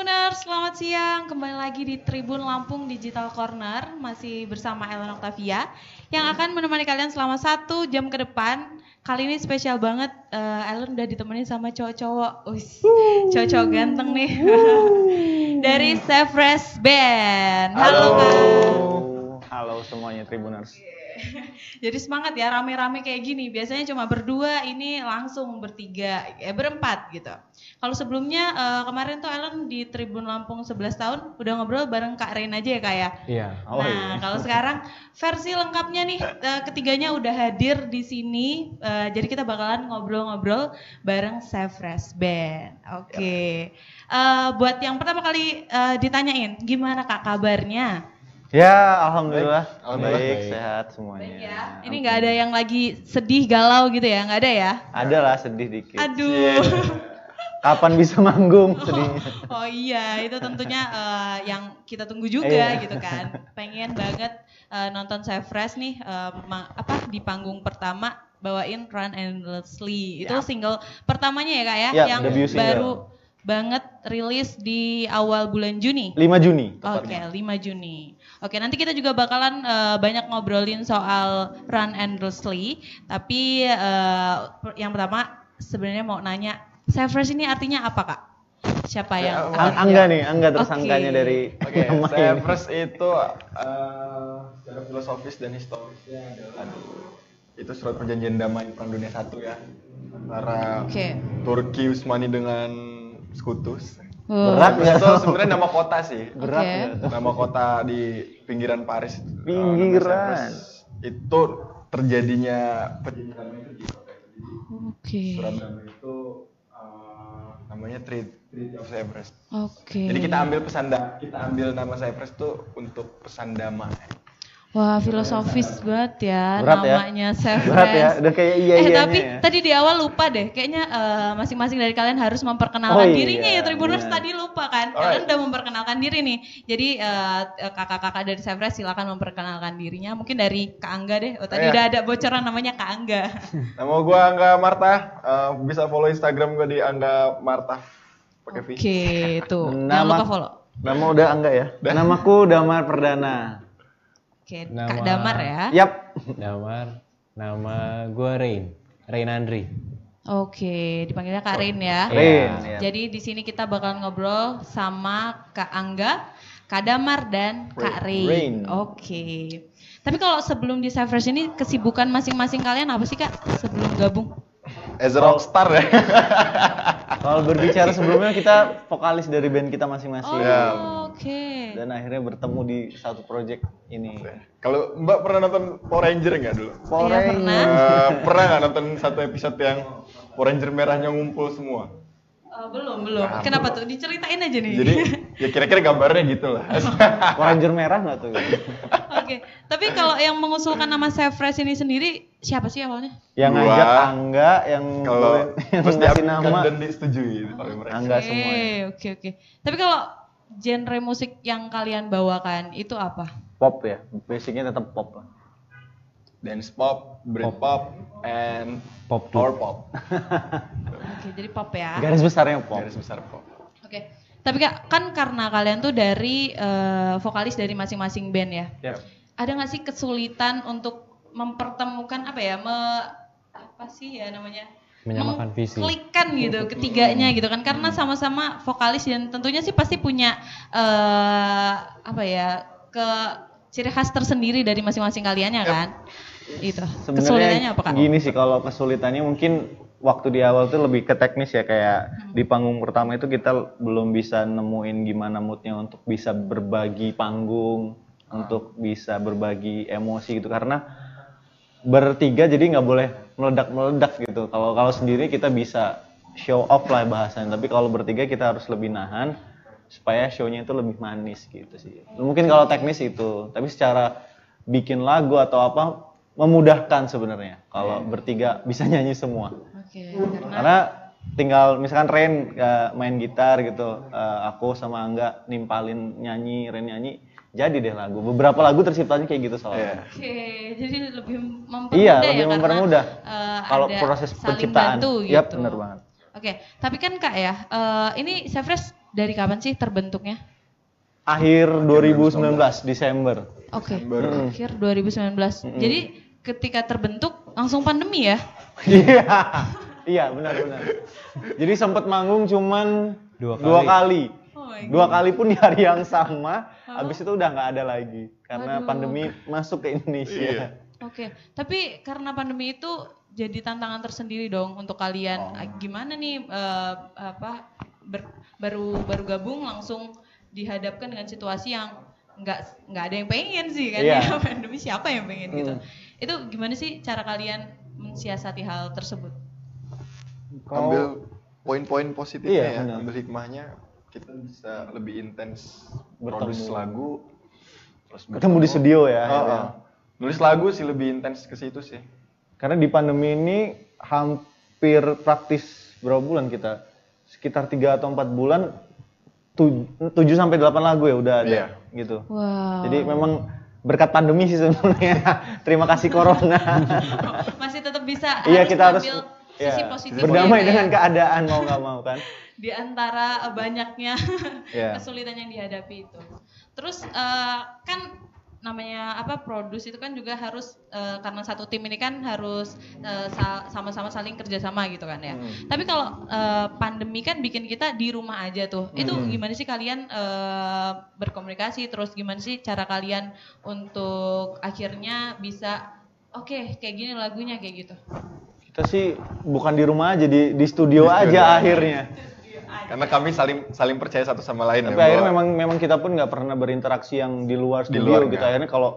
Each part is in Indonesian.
Tribuners, selamat siang. Kembali lagi di Tribun Lampung Digital Corner, masih bersama Ellen Octavia yang akan menemani kalian selama satu jam ke depan. Kali ini spesial banget, uh, Ellen udah ditemenin sama cowok-cowok, cowok-cowok ganteng nih, dari Sevres Band. Halo, Halo. Kak. Halo semuanya Tribuners. Jadi semangat ya rame-rame kayak gini. Biasanya cuma berdua, ini langsung bertiga, eh berempat gitu. Kalau sebelumnya eh, kemarin tuh Ellen di Tribun Lampung 11 tahun udah ngobrol bareng Kak Rain aja ya Kak ya. Iya. Oh, nah, iya. kalau sekarang versi lengkapnya nih eh, ketiganya udah hadir di sini. Eh, jadi kita bakalan ngobrol-ngobrol bareng Sevres Band. Oke. Eh, buat yang pertama kali eh, ditanyain, gimana Kak kabarnya? Ya, alhamdulillah. Alhamdulillah. Baik, Baik. sehat semuanya. Baik ya. Ini nggak ada yang lagi sedih galau gitu ya? Nggak ada ya? Ada lah sedih dikit. Aduh. Kapan bisa manggung sedihnya? Oh iya, itu tentunya eh, yang kita tunggu juga Iya. gitu kan. Pengen banget eh, nonton Sevres nih eh, ma- apa di panggung pertama bawain Run Endlessly. Itu single pertamanya ya Kak ya Yap, yang baru banget rilis di awal bulan Juni. 5 Juni Oke, tepatnya. 5 Juni. Oke, nanti kita juga bakalan eh, banyak ngobrolin soal Run Endlessly. Tapi eh, per- yang pertama sebenarnya mau nanya, Sevres ini artinya apa kak? Siapa yang? Ang- Angga nih, Angga tersangkanya Oke. dari Oke, nama ini. Sevres itu eh, secara filosofis dan historisnya adalah itu surat perjanjian damai perang dunia satu ya antara Oke. Turki Utsmani dengan Sekutus. Berat nggak itu sebenarnya nama kota sih. Berat Oke. ya. Nama kota di pinggiran Paris. Eh, Pinggiran. Sevres. Itu terjadinya perjanjian damai itu di kota itu. Oke. surat damai itu eh, namanya Treaty, Treaty of Sevres. Oke. Jadi kita ambil pesan da- kita ambil nama Cypress tuh untuk pesan damai. Wah filosofis banget ya Berat ya. namanya Sevres. Berat ya, udah kayak iya eh iya tapi ya. tadi di awal lupa deh, kayaknya eh, masing-masing dari kalian harus memperkenalkan Oh, iya, dirinya ya Tribuners benar. tadi lupa kan. Kalian Alright. udah memperkenalkan diri nih. Jadi eh, eh, kakak-kakak dari Sevres silakan memperkenalkan dirinya. Mungkin dari Kak Angga deh. Oh tadi Iya. udah ada bocoran namanya Kak Angga. Nama gua Angga Marta, eh, bisa follow Instagram gua di Angga Marta. Oke, tuh. Jangan Nama- lupa follow. Nama udah Angga ya? Namaku Damar Perdana. Oke, Kak Nama- Damar ya. Yap. Damar, nama gue Rain, Rain Andri. Oke, dipanggilnya Kak Rin ya. Rin. Iya. ya. Jadi di sini kita bakal ngobrol sama Kak Angga, Kak Damar dan Kak Rin. Rin. Oke. Tapi kalau sebelum di Savers ini kesibukan masing-masing kalian apa sih Kak sebelum gabung? As a rockstar ya. Kalau berbicara sebelumnya kita vokalis dari band kita Oh, masing-masing. Ya. oke. Dan akhirnya bertemu di satu project ini. Kalau Mbak pernah nonton Power Ranger nggak dulu? Power Iya, Ranger. pernah. Eh, pernah nggak nonton satu episode yang Power Ranger merahnya ngumpul semua? Oh, belum, belum. Kenapa tuh? Diceritain aja nih. Jadi ya kira-kira gambarnya gitu lah. Ranger merah nggak tuh? Oke. Tapi kalau yang mengusulkan nama Savers ini sendiri siapa sih awalnya? yang Gua. ngajak Angga, yang Kalau yang terus ngasih nama dan disetujui gitu oleh mereka. Angga Oke, semua. ya. Oke, oke. Tapi kalau genre musik yang kalian bawakan itu apa? Pop ya, basicnya tetap pop lah. Dance pop, Britpop, and Pop power pop. Oke, jadi pop ya. Garis besarnya pop. Garis besar pop. Oke. Tapi Kak, kan karena kalian tuh dari eh, vokalis dari masing-masing band ya. Ya. Ada nggak sih kesulitan untuk mempertemukan apa ya? Me, apa sih ya namanya? Menyamakan visi. Klikkan gitu ketiganya gitu kan karena sama-sama vokalis dan tentunya sih pasti punya eh apa ya? ke ciri khas tersendiri dari masing-masing kalian ya kan? Itu. Kesulitannya apa Kak? gini sih kalau kesulitannya mungkin waktu di awal tuh lebih ke teknis ya kayak di panggung pertama itu kita belum bisa nemuin gimana moodnya untuk bisa berbagi panggung untuk bisa berbagi emosi gitu. Karena bertiga jadi nggak boleh meledak-meledak gitu. Kalau kalau sendiri kita bisa show off lah bahasanya. Tapi kalau bertiga kita harus lebih nahan supaya show-nya itu lebih manis gitu sih. Mungkin kalau teknis itu. Tapi secara bikin lagu atau apa memudahkan sebenarnya kalau bertiga bisa nyanyi semua Oke, karena karena tinggal misalkan Ren uh, main gitar gitu uh, aku sama Angga nimpalin nyanyi Ren nyanyi jadi deh lagu beberapa lagu terciptanya kayak gitu soalnya Oke, jadi lebih mempermudah Iya, ya lebih karena, mempermudah. eh, Kalau ada proses saling penciptaan. bantu Yap, gitu. bener banget. Oke, tapi kan kak ya, eh, ini Sevres dari kapan sih terbentuknya? Akhir 2019 Desember. Oke. Baru. Akhir 2019. Jadi ketika terbentuk langsung pandemi ya? Iya. Iya, benar benar. Jadi sempat manggung cuman Dua dua kali. kali. Oh my Dua kali pun di hari yang sama, habis itu udah nggak ada lagi karena Waduh. pandemi masuk ke Indonesia. Oke, tapi karena pandemi itu jadi tantangan tersendiri dong untuk kalian. Ah, Gimana nih eh, apa ber- baru baru gabung langsung dihadapkan dengan situasi yang nggak nggak ada yang pengen sih kan Iya. ya pandemi siapa yang pengen gitu. Itu gimana sih cara kalian mensiasati hal tersebut? Kalau- ambil poin-poin positifnya Iya, ya, benar. ambil hikmahnya kita bisa lebih intens Bertemu. produce lagu terus Ketemu di studio ya, Oh, oh. nulis lagu sih lebih intens ke situ sih Karena di pandemi ini hampir praktis berapa bulan kita? Sekitar 3 atau 4 bulan 7 sampai 8 lagu ya udah ada Iya. gitu. Wow. Jadi memang berkat pandemi sih sebenarnya. Terima kasih corona. masih tetap bisa Iya, harus kita harus ambil ya, sisi positif berdamai dengan keadaan mau nggak mau kan. di antara banyaknya Iya. kesulitan yang dihadapi itu. Terus eh, kan namanya apa produce itu kan juga harus eh, karena satu tim ini kan harus eh, sa- sama-sama saling kerjasama gitu kan ya. Tapi kalau eh, pandemi kan bikin kita di rumah aja tuh. Itu gimana sih kalian eh, berkomunikasi? Terus gimana sih cara kalian untuk akhirnya bisa oke kayak gini lagunya kayak gitu? Kita sih bukan di rumah aja di di studio aja akhirnya. Karena kami saling saling percaya satu sama lain Tapi ya, akhirnya bahwa- memang memang kita pun nggak pernah berinteraksi yang di luar Di studio luar gitu. nggak. Akhirnya kalau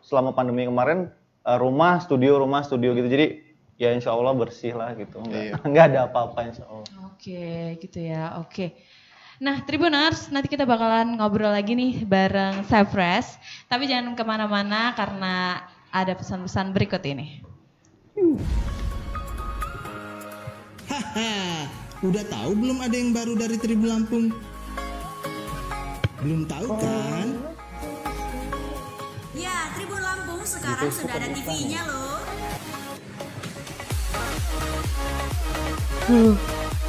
selama pandemi kemarin eh, rumah studio rumah studio gitu. Jadi ya insya Allah bersih lah gitu. Nggak, Iya. ada apa-apa insya Allah. Oke, gitu ya. Oke. Nah, Tribuners, nanti kita bakalan ngobrol lagi nih bareng Cypress. Tapi jangan ke mana-mana karena ada pesan-pesan berikut ini. Haha, udah tahu belum ada yang baru dari Tribun Lampung? Belum tahu kan? Ya, Tribun Lampung sekarang sudah ada TV-nya loh. Live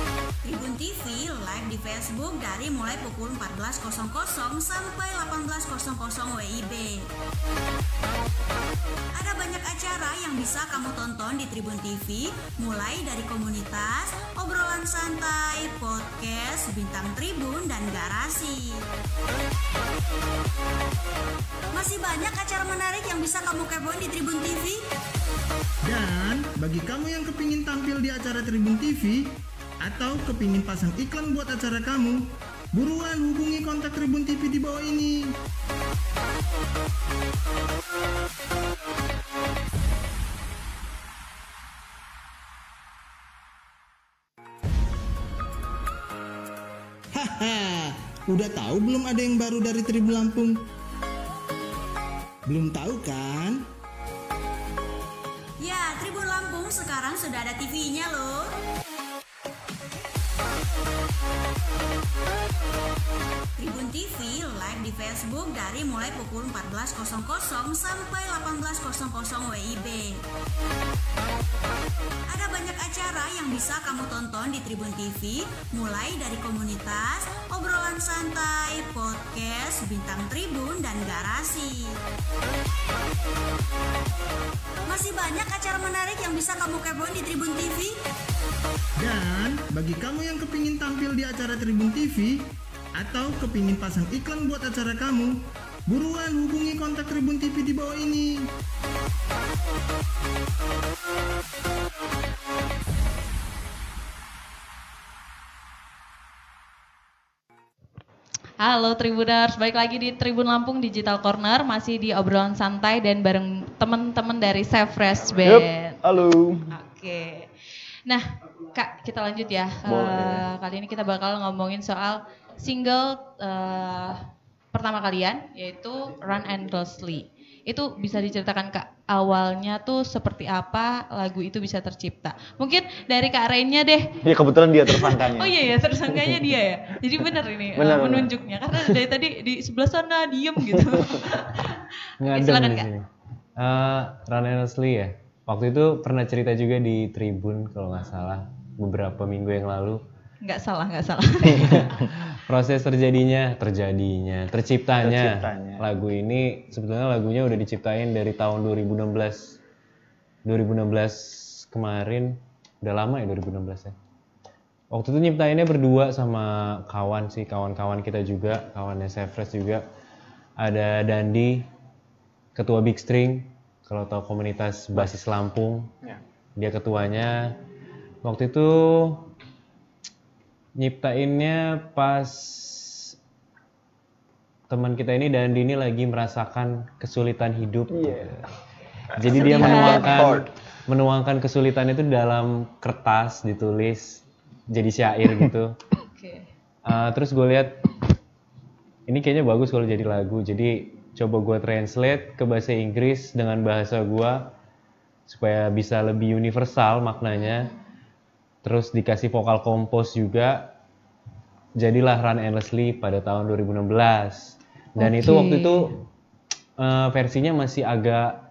di Facebook dari mulai pukul 14.00 sampai 18.00 WIB. Ada banyak acara yang bisa kamu tonton di Tribun TV, mulai dari komunitas, obrolan santai, podcast, bintang tribun, dan garasi. Masih banyak acara menarik yang bisa kamu kepoin di Tribun TV. Dan bagi kamu yang kepingin tampil di acara Tribun TV atau kepingin pasang iklan buat acara kamu, buruan hubungi kontak Tribun TV di bawah ini. Haha, udah tahu belum ada yang baru dari Tribun Lampung? Belum tahu kan? Ya, Tribun Lampung sekarang sudah ada TV-nya loh. Tribun TV live di Facebook dari mulai pukul 14.00 sampai 18.00 WIB. Ada banyak acara yang bisa kamu tonton di Tribun TV, mulai dari komunitas, obrolan santai, podcast, bintang tribun, dan garasi. Masih banyak acara menarik yang bisa kamu kepoin di Tribun TV. Dan bagi kamu yang kepingin tampil di acara Tribun TV atau kepingin pasang iklan buat acara kamu, buruan hubungi kontak Tribun TV di bawah ini. Halo Tribuners, balik lagi di Tribun Lampung Digital Corner, masih di obrolan santai dan bareng teman-teman dari Save Fresh Band. Yup, halo. Oke. Nah, Kak, kita lanjut ya. Boleh. Eh, kali ini kita bakal ngomongin soal single eh, pertama kalian yaitu Run Endlessly. Itu bisa diceritakan Kak, awalnya tuh seperti apa lagu itu bisa tercipta? Mungkin dari Kak Rainnya deh. Ya kebetulan dia tersangkanya. Oh iya ya, tersangkanya dia ya. Jadi benar ini eh, Benar, benar. menunjuknya karena dari tadi di sebelah sana diem gitu. Ngadem silakan, Kak. Eh, Run Endlessly ya. Waktu itu pernah cerita juga di Tribun kalau nggak salah beberapa minggu yang lalu. Nggak salah, nggak salah. proses terjadinya terjadinya terciptanya, Terciptanya. lagu ini sebetulnya lagunya udah diciptain dari tahun 2016 2016 kemarin udah lama ya 2016 ya waktu itu nyiptainnya berdua sama kawan sih kawan-kawan kita juga kawannya Sefres juga ada Dandi ketua Big String kalau tahu komunitas basis Lampung Ya. dia ketuanya waktu itu nyiptainnya pas teman kita ini dan ini lagi merasakan kesulitan hidup. Jadi dia menuangkan menuangkan kesulitan itu dalam kertas ditulis jadi syair gitu. Oke. Uh, terus gue lihat ini kayaknya bagus kalau jadi lagu. Jadi coba gue translate ke bahasa Inggris dengan bahasa gue supaya bisa lebih universal maknanya. Terus dikasih vokal kompos juga. Jadilah Run Endlessly pada tahun 2016. Dan itu Oke. waktu itu uh, versinya masih agak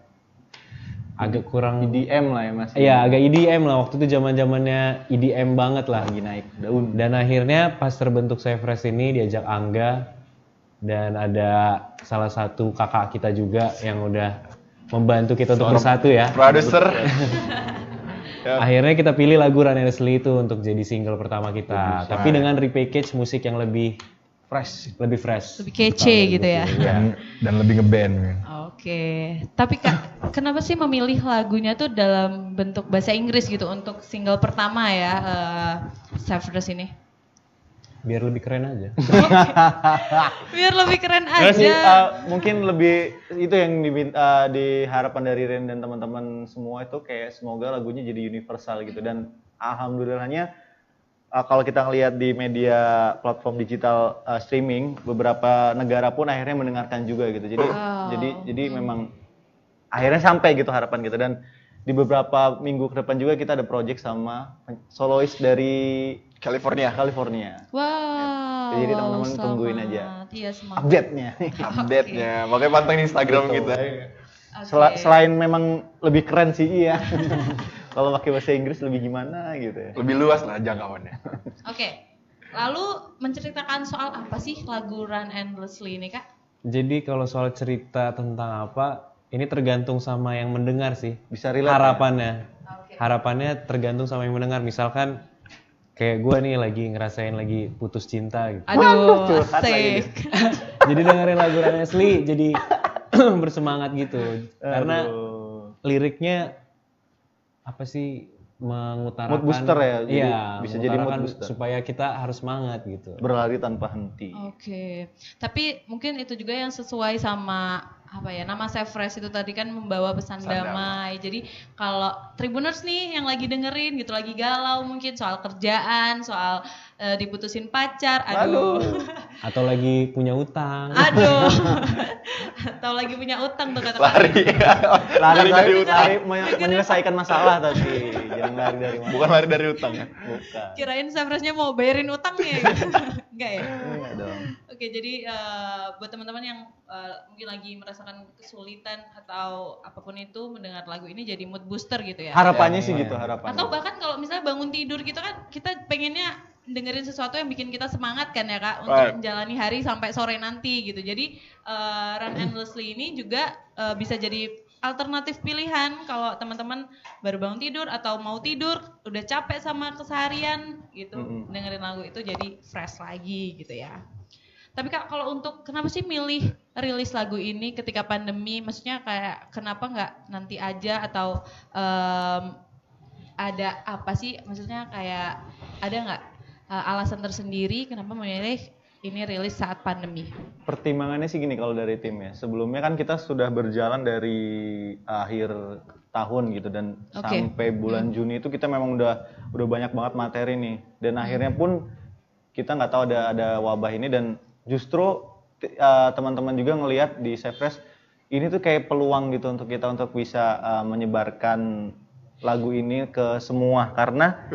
agak kurang EDM lah ya mas. Iya agak EDM lah waktu itu zaman zamannya EDM banget lah. Lagi naik daun. Dan akhirnya pas terbentuk Sevres ini diajak Angga dan ada salah satu kakak kita juga yang udah membantu kita untuk bersatu ya. Produser. Akhirnya kita pilih lagu Run Endlessly itu untuk jadi single pertama kita. Tapi dengan repackage musik yang lebih Fresh. lebih fresh. Lebih kece gitu ya. dan dan lebih ngeband kan. Oke. Tapi Kak, kenapa sih memilih lagunya tuh dalam bentuk bahasa Inggris gitu untuk single pertama ya eh Savers ini? Biar lebih keren aja. Biar lebih keren aja. uh, mungkin lebih itu yang dimin- uh, diharapkan dari Ren dan teman-teman semua itu kayak semoga lagunya jadi universal gitu dan alhamdulillahnya uh, kalau kita ngelihat di media platform digital uh, streaming beberapa negara pun akhirnya mendengarkan juga gitu. Jadi Oh. jadi jadi memang akhirnya sampai gitu harapan kita dan di beberapa minggu ke depan juga kita ada project sama solois dari California. California. Wow. Jadi teman-teman wow, tungguin aja. Iya semangat. Update-nya. Update-nya. Makanya pantengin Instagram Betul. kita. Sel- selain memang lebih keren sih iya. Kalau pakai bahasa Inggris lebih gimana gitu ya. Lebih luas lah jangkauannya. Oke. Lalu menceritakan soal apa sih lagu Run Endlessly ini kak? Jadi kalau soal cerita tentang apa, ini tergantung sama yang mendengar sih. Bisa relate ya? Harapannya. Oke. Harapannya tergantung sama yang mendengar. Misalkan kayak gue nih lagi ngerasain lagi putus cinta gitu. Aduh, curhat lagi jadi dengerin lagu Run Asli jadi bersemangat gitu. Karena Aduh. liriknya apa sih mengutarakan Mood booster ya, jadi Iya, bisa jadi mood booster. supaya kita harus semangat gitu. berlari tanpa henti. Oke, tapi mungkin itu juga yang sesuai sama apa ya nama Sevres itu tadi kan membawa pesan damai. Jadi kalau Tribuners nih yang lagi dengerin gitu lagi galau mungkin soal kerjaan, soal eh, diputusin pacar, aduh, Atau lagi punya utang. aduh, atau lagi punya utang tuh kata Lari. Lari, dari lari, utang. lari men- menyelesaikan masalah tapi jangan lari dari masalah. Bukan lari dari utang ya. Bukan. Kirain Sevresnya mau bayarin utangnya, gitu. enggak ya? Oke, jadi eh, buat teman-teman yang eh, mungkin lagi merasakan kesulitan atau apa pun itu mendengar lagu ini jadi mood booster gitu ya. Harapannya sih gitu harapannya. Atau bahkan kalau misalnya bangun tidur gitu kan kita pengennya dengerin sesuatu yang bikin kita semangat kan ya kak untuk Right. menjalani hari sampai sore nanti gitu. Jadi eh, Run Endlessly ini juga eh, bisa jadi alternatif pilihan kalau teman-teman baru bangun tidur atau mau tidur udah capek sama keseharian gitu Mm-mm. dengerin lagu itu jadi fresh lagi gitu ya. Tapi kak kalau untuk kenapa sih milih rilis lagu ini ketika pandemi? Maksudnya kayak kenapa nggak nanti aja atau em, ada apa sih? Maksudnya kayak ada nggak eh, alasan tersendiri kenapa memilih ini rilis saat pandemi? Pertimbangannya sih gini kalau dari tim ya. Sebelumnya kan kita sudah berjalan dari akhir tahun gitu dan Oke. sampai bulan Juni itu kita memang udah udah banyak banget materi nih. Dan akhirnya pun kita nggak tahu ada ada wabah ini dan justru uh, teman-teman juga ngelihat di Sevres ini tuh kayak peluang gitu untuk kita untuk bisa uh, menyebarkan lagu ini ke semua. Karena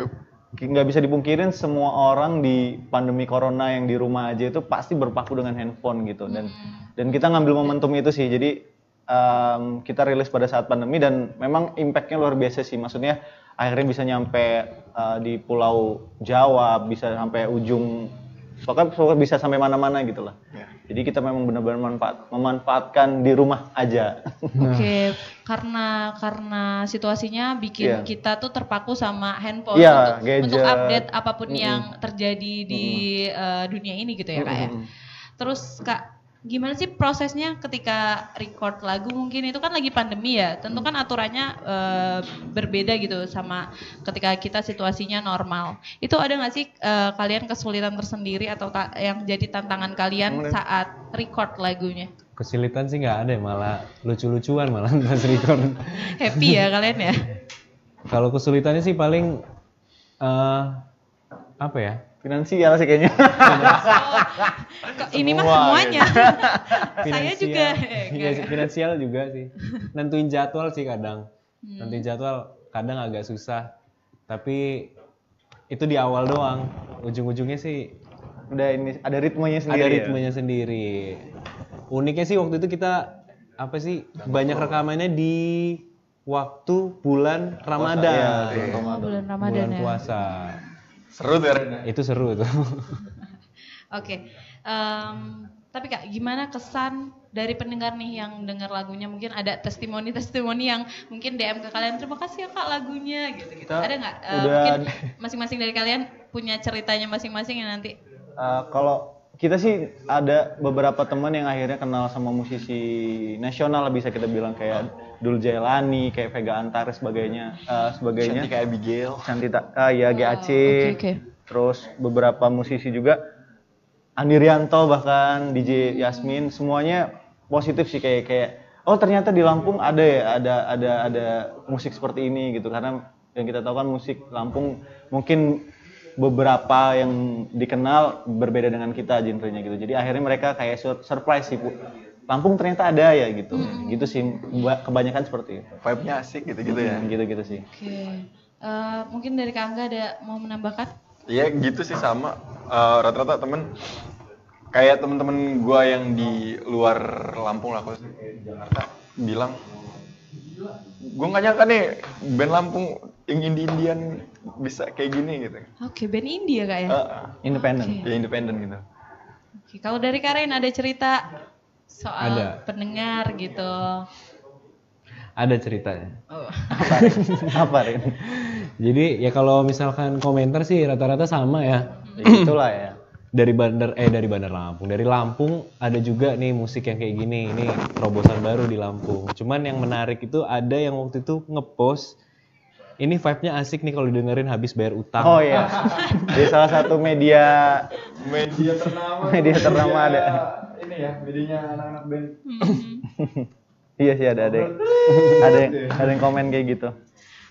nggak bisa dipungkirin semua orang di pandemi corona yang di rumah aja itu pasti berpaku dengan handphone gitu. Dan dan kita ngambil momentum itu sih. Jadi em, kita rilis pada saat pandemi dan memang impactnya luar biasa sih. Maksudnya akhirnya bisa nyampe uh, di Pulau Jawa bisa sampai ujung pokoknya, pokoknya bisa sampai mana-mana gitu lah Ya. jadi kita memang benar-benar manfaat, memanfaatkan di rumah aja Oke, karena karena situasinya bikin Iya. kita tuh terpaku sama handphone Iya, untuk, gadget. untuk update apa pun yang terjadi di eh, dunia ini gitu ya kak ya. Terus kak, gimana sih prosesnya ketika record lagu? Mungkin itu kan lagi pandemi ya, tentu kan aturannya eh, berbeda gitu sama ketika kita situasinya normal. Itu ada nggak sih eh, kalian kesulitan tersendiri atau ta- yang jadi tantangan kalian saat record lagunya? Kesulitan sih nggak ada, malah lucu-lucuan malah pas record. Happy ya kalian ya? Kalau kesulitannya sih paling eh apa ya? Finansial sih kayaknya Kok ini mah Semua, semuanya. Saya Finansial. juga. Iya, enggak, sih, finansial juga sih. Nentuin jadwal sih kadang. Nentuin jadwal kadang agak susah. Tapi itu di awal doang. Ujung-ujungnya sih udah ini ada ritmenya sendiri ada ya? ritmenya sendiri. Uniknya sih waktu itu kita apa sih banyak rekamannya di waktu bulan Ramadan. iya, Oh, bulan Ramadan bulan ya. Seru tuh ya, Ren. Itu seru tuh. Oke. em, tapi Kak, gimana kesan dari pendengar nih yang dengar lagunya? Mungkin ada testimoni-testimoni yang mungkin DM ke kalian, terima kasih ya Kak lagunya gitu-gitu. Kita Ada nggak? Udah- mungkin masing-masing dari kalian punya ceritanya masing-masing yang nanti Eh, kalau kita sih ada beberapa teman yang akhirnya kenal sama musisi nasional lah bisa kita bilang kayak Dul Jailani, kayak Vega Antares sebagainya, eh, sebagainya. Cantik kayak Abigail. Cantita, ah ya GAC. oke, oke. Terus beberapa musisi juga Andi Rianto bahkan DJ Yasmin semuanya positif sih kayak kayak oh ternyata di Lampung ada ya ada ada ada musik seperti ini gitu karena yang kita tahu kan musik Lampung mungkin beberapa yang dikenal berbeda dengan kita genrenya gitu. Jadi akhirnya mereka kayak sur- surprise sih. Bu. Lampung ternyata ada ya gitu. Gitu sih ba- kebanyakan seperti itu. Vibe-nya asik gitu-gitu ya. Gitu-gitu sih. Oke. Eh, mungkin dari Kak Angga ada mau menambahkan? Iya gitu sih sama. Eh, Rata-rata temen kayak temen-temen gua yang di luar Lampung lah khususnya kayak Jakarta bilang gua nggak nyangka nih band Lampung yang indie-indian bisa kayak gini gitu. Oke, band India Kak ya? Eh, Independen. ya independen gitu. Oke, kalau dari Karen ada cerita soal Ada. pendengar gitu. Ada ceritanya. Oh. Apa Rin? Jadi ya kalau misalkan komentar sih rata-rata sama ya. Ya, itulah ya. Dari bandar eh dari bandar Lampung. Dari Lampung ada juga nih musik yang kayak gini. Ini terobosan baru di Lampung. Cuman yang menarik itu ada yang waktu itu ngepost ini vibe-nya asik nih kalau dengerin habis bayar utang. Oh iya. Di salah satu media Media ternama. Media ternama ada. Ini ya, medianya anak-anak band. Iya sih ada ada. ada yang, ada yang komen kayak gitu.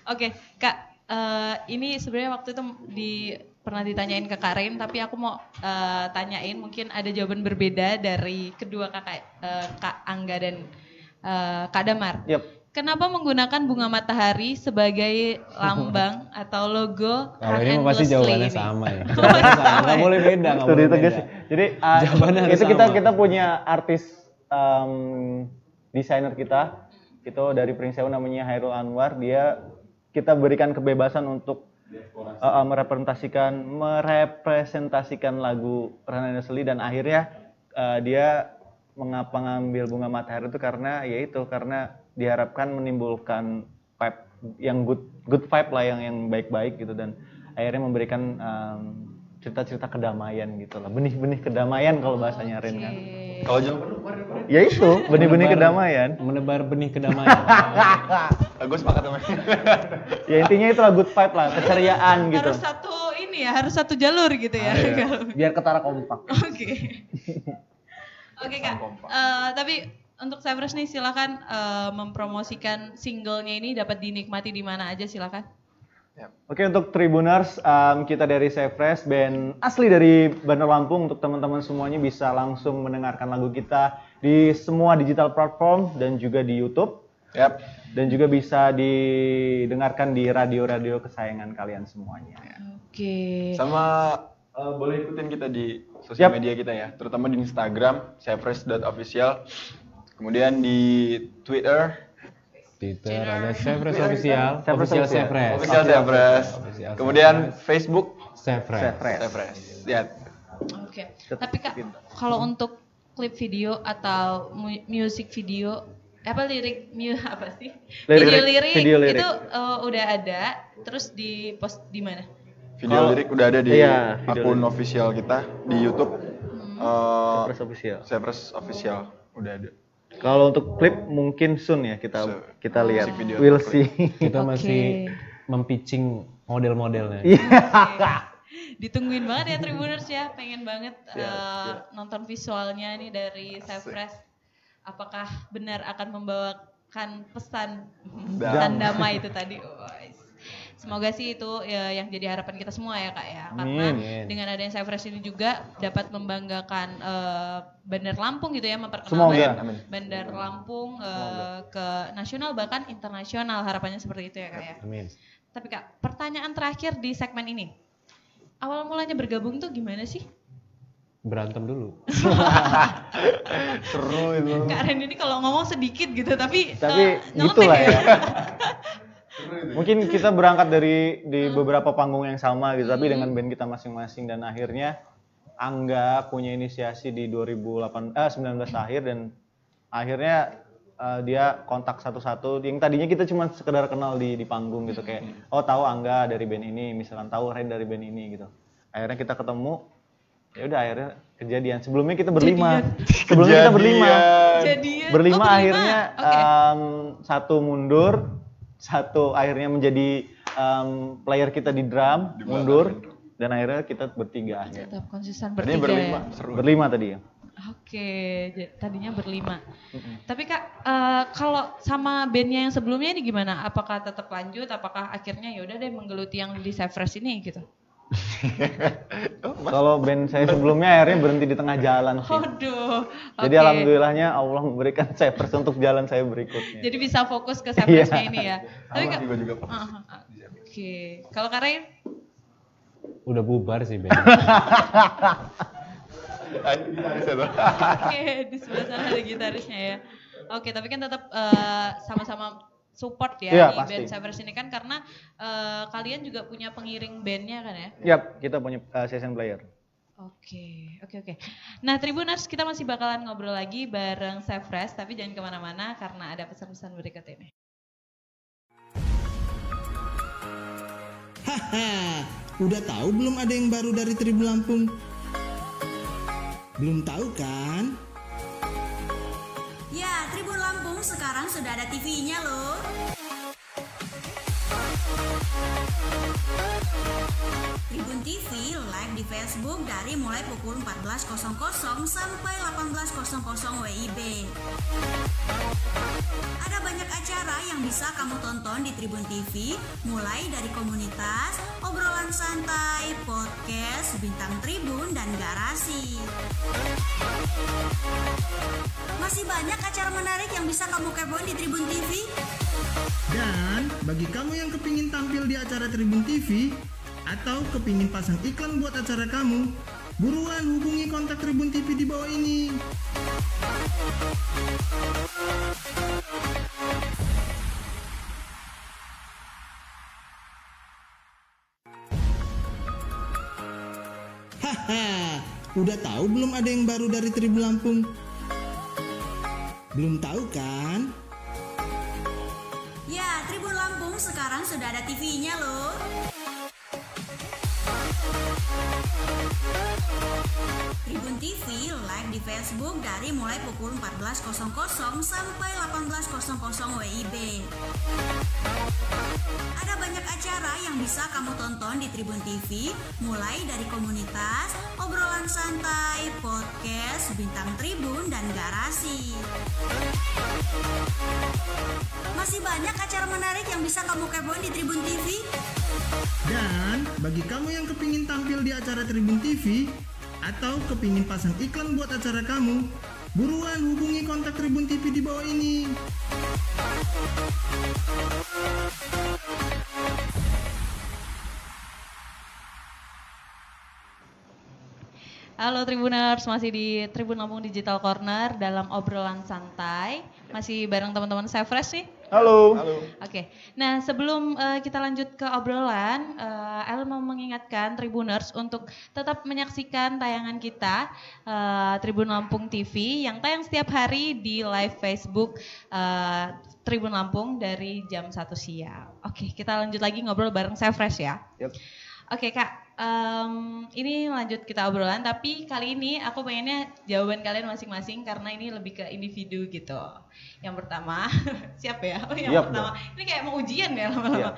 Oke, Kak, eh, ini sebenarnya waktu itu di pernah ditanyain ke Kak Rain, tapi aku mau eh, tanyain mungkin ada jawaban berbeda dari kedua kakak eh, Kak Angga dan eh, Kak Damar. Yap. Kenapa menggunakan bunga matahari sebagai lambang atau logo Kalau ini pasti jawabannya ini? sama ya. Jawabannya sama. Boleh beda, nggak Itu boleh beda. Jadi uh, Jawabannya itu kita sama. kita punya artis um, desainer kita itu dari Prince Sewu namanya Hairul Anwar. Dia kita berikan kebebasan untuk uh, uh, merepresentasikan merepresentasikan lagu Run Endlessly dan akhirnya uh, dia mengapa ngambil bunga matahari itu karena yaitu karena diharapkan menimbulkan vibe yang good good vibe lah yang yang baik-baik gitu dan akhirnya memberikan um, cerita-cerita kedamaian gitu lah benih-benih kedamaian kalau bahasanya Ren kan. Kalau kemarin. ya itu benih-benih Menebar- kedamaian Menebar benih kedamaian. Gue sepakat sama ya intinya itu lah good vibe lah keceriaan gitu Harus satu ini ya, harus satu jalur gitu ya. biar ketara kompak Oke. Oke kak. Eh, tapi untuk Cypress nih silakan eh, mempromosikan singlenya ini dapat dinikmati di mana aja silakan. Oke untuk Tribuners um, kita dari Sefresh band asli dari Bandar Lampung untuk teman-teman semuanya bisa langsung mendengarkan lagu kita di semua digital platform dan juga di YouTube Yap. dan juga bisa didengarkan di radio-radio kesayangan kalian semuanya. Oke. Sama eh, boleh ikutin kita di sosial Yap. media kita ya, terutama di Instagram @cypress.official. Kemudian di Twitter Twitter ada Sevres official, official. Sevres. official. Official Kemudian Facebook Sevres. Sefresh. Cypress. Ya. Oke. Tapi kak, kalau untuk klip video atau mu- music video, apa lirik mu apa sih? Lirik, video lirik, video lirik. itu eh, udah ada, terus di post di mana? Video Kalau- lirik udah ada di Iya, akun lirik. official kita di YouTube. Hmm. Eh, Press official. Cypress official udah ada. Kalau untuk klip mungkin soon ya kita So, kita lihat. We'll see. Kita Oke. masih mempitching model-modelnya. Iya. Ditungguin banget ya Tribuners ya, pengen banget Siap, eh, siap. nonton visualnya nih dari Cypress. Apakah benar akan membawakan pesan pesan damai itu tadi? Wais. Semoga sih itu ya, yang jadi harapan kita semua ya kak ya, karena Amin. dengan adanya Cypress ini juga dapat membanggakan eh, Bandar Lampung gitu ya, memperkenalkan. Bandar Lampung eh, ke nasional bahkan internasional harapannya seperti itu ya kak ya. Amin. Tapi kak, pertanyaan terakhir di segmen ini. Awal mulanya bergabung tuh gimana sih? Berantem dulu. Seru itu. Kak Ren ini kalau ngomong sedikit gitu, tapi Tapi nyeletuk gitulah ya. Mungkin kita berangkat dari di beberapa panggung yang sama gitu, tapi dengan band kita masing-masing dan akhirnya Angga punya inisiasi di 2008 eh 19 akhir dan akhirnya eh, dia kontak satu-satu yang tadinya kita cuma sekedar kenal di di panggung gitu kayak oh tahu Angga dari band ini, misalkan tahu Ren dari band ini gitu. Akhirnya kita ketemu ya udah akhirnya kejadian. Sebelumnya kita berlima. Sebelumnya kita berlima. Kejadian. Jadian. Berlima Oh, akhirnya Oke. em, satu mundur, satu akhirnya menjadi em, player kita di drum, Di mundur, drum. dan akhirnya kita bertiga akhirnya. Tetap konsisten bertiga berlima, ya. seru. Berlima tadi ya. Oke, tadinya berlima. Tapi kak, eh, kalau sama bandnya yang sebelumnya ini gimana? Apakah tetap lanjut? Apakah akhirnya ya udah deh menggeluti yang di Cypress ini gitu? Kalau band saya sebelumnya akhirnya berhenti di tengah jalan sih. Waduh. Jadi alhamdulillahnya Allah memberikan saya untuk jalan saya berikutnya. Jadi bisa fokus ke Cypressnya ini ya. Tapi gue juga fokus. Ah, ah, ah. oke. Kalau Kak Ren? Udah bubar sih band. Oke, di sebelah sana ada gitarisnya ya. Oke, tapi kan tetap eh, sama-sama support ya Iya, di pasti. band Cypress ini kan karena eh, kalian juga punya pengiring bandnya kan ya? Yap, kita punya uh, session player. Oke, oke, oke. Nah, Tribuners, kita masih bakalan ngobrol lagi bareng Cypress, tapi jangan ke mana-mana karena ada pesan-pesan berikut ini. Haha, udah tahu belum ada yang baru dari Tribun Lampung? Belum tahu kan? Ya, Tribun Lampung sekarang sudah ada TV-nya loh. Tribun TV live di Facebook dari mulai pukul 14.00 sampai 18.00 WIB. Ada banyak acara yang bisa kamu tonton di Tribun TV, mulai dari komunitas, obrolan santai, bintang tribun, dan garasi. Masih banyak acara menarik yang bisa kamu kepoin di Tribun TV. Dan bagi kamu yang kepingin tampil di acara Tribun TV atau kepingin pasang iklan buat acara kamu, buruan hubungi kontak Tribun TV di bawah ini. Haha, udah tahu belum ada yang baru dari Tribun Lampung? Belum tahu kan? Ya, Tribun Lampung sekarang sudah ada TV-nya loh. Tribun TV live di Facebook dari mulai pukul 14.00 sampai 18.00 WIB. Ada banyak acara yang bisa kamu tonton di Tribun TV, mulai dari komunitas, obrolan santai, podcast, bintang tribun, dan garasi. Masih banyak acara menarik yang bisa kamu kepoin di Tribun TV. Dan bagi kamu yang kepingin tampil di acara Tribun TV atau kepingin pasang iklan buat acara kamu, buruan hubungi kontak Tribun TV di bawah ini. Halo Tribuners, masih di Tribun Lampung Digital Corner dalam obrolan santai. Masih bareng teman-teman Cypress nih. Halo. Oke, nah sebelum eh, kita lanjut ke obrolan, uh, El mau mengingatkan Tribuners untuk tetap menyaksikan tayangan kita eh, Tribun Lampung TV yang tayang setiap hari di live Facebook eh, Tribun Lampung dari jam 1 siang. Oke, kita lanjut lagi ngobrol bareng saya Fresh ya. Yap. Oke kak, em, ini lanjut kita obrolan, tapi kali ini aku pengennya jawaban kalian masing-masing karena ini lebih ke individu gitu. Yang pertama, siap ya? Oh, yang Siap pertama, ini kayak mau ujian ya lama-lama. Siap.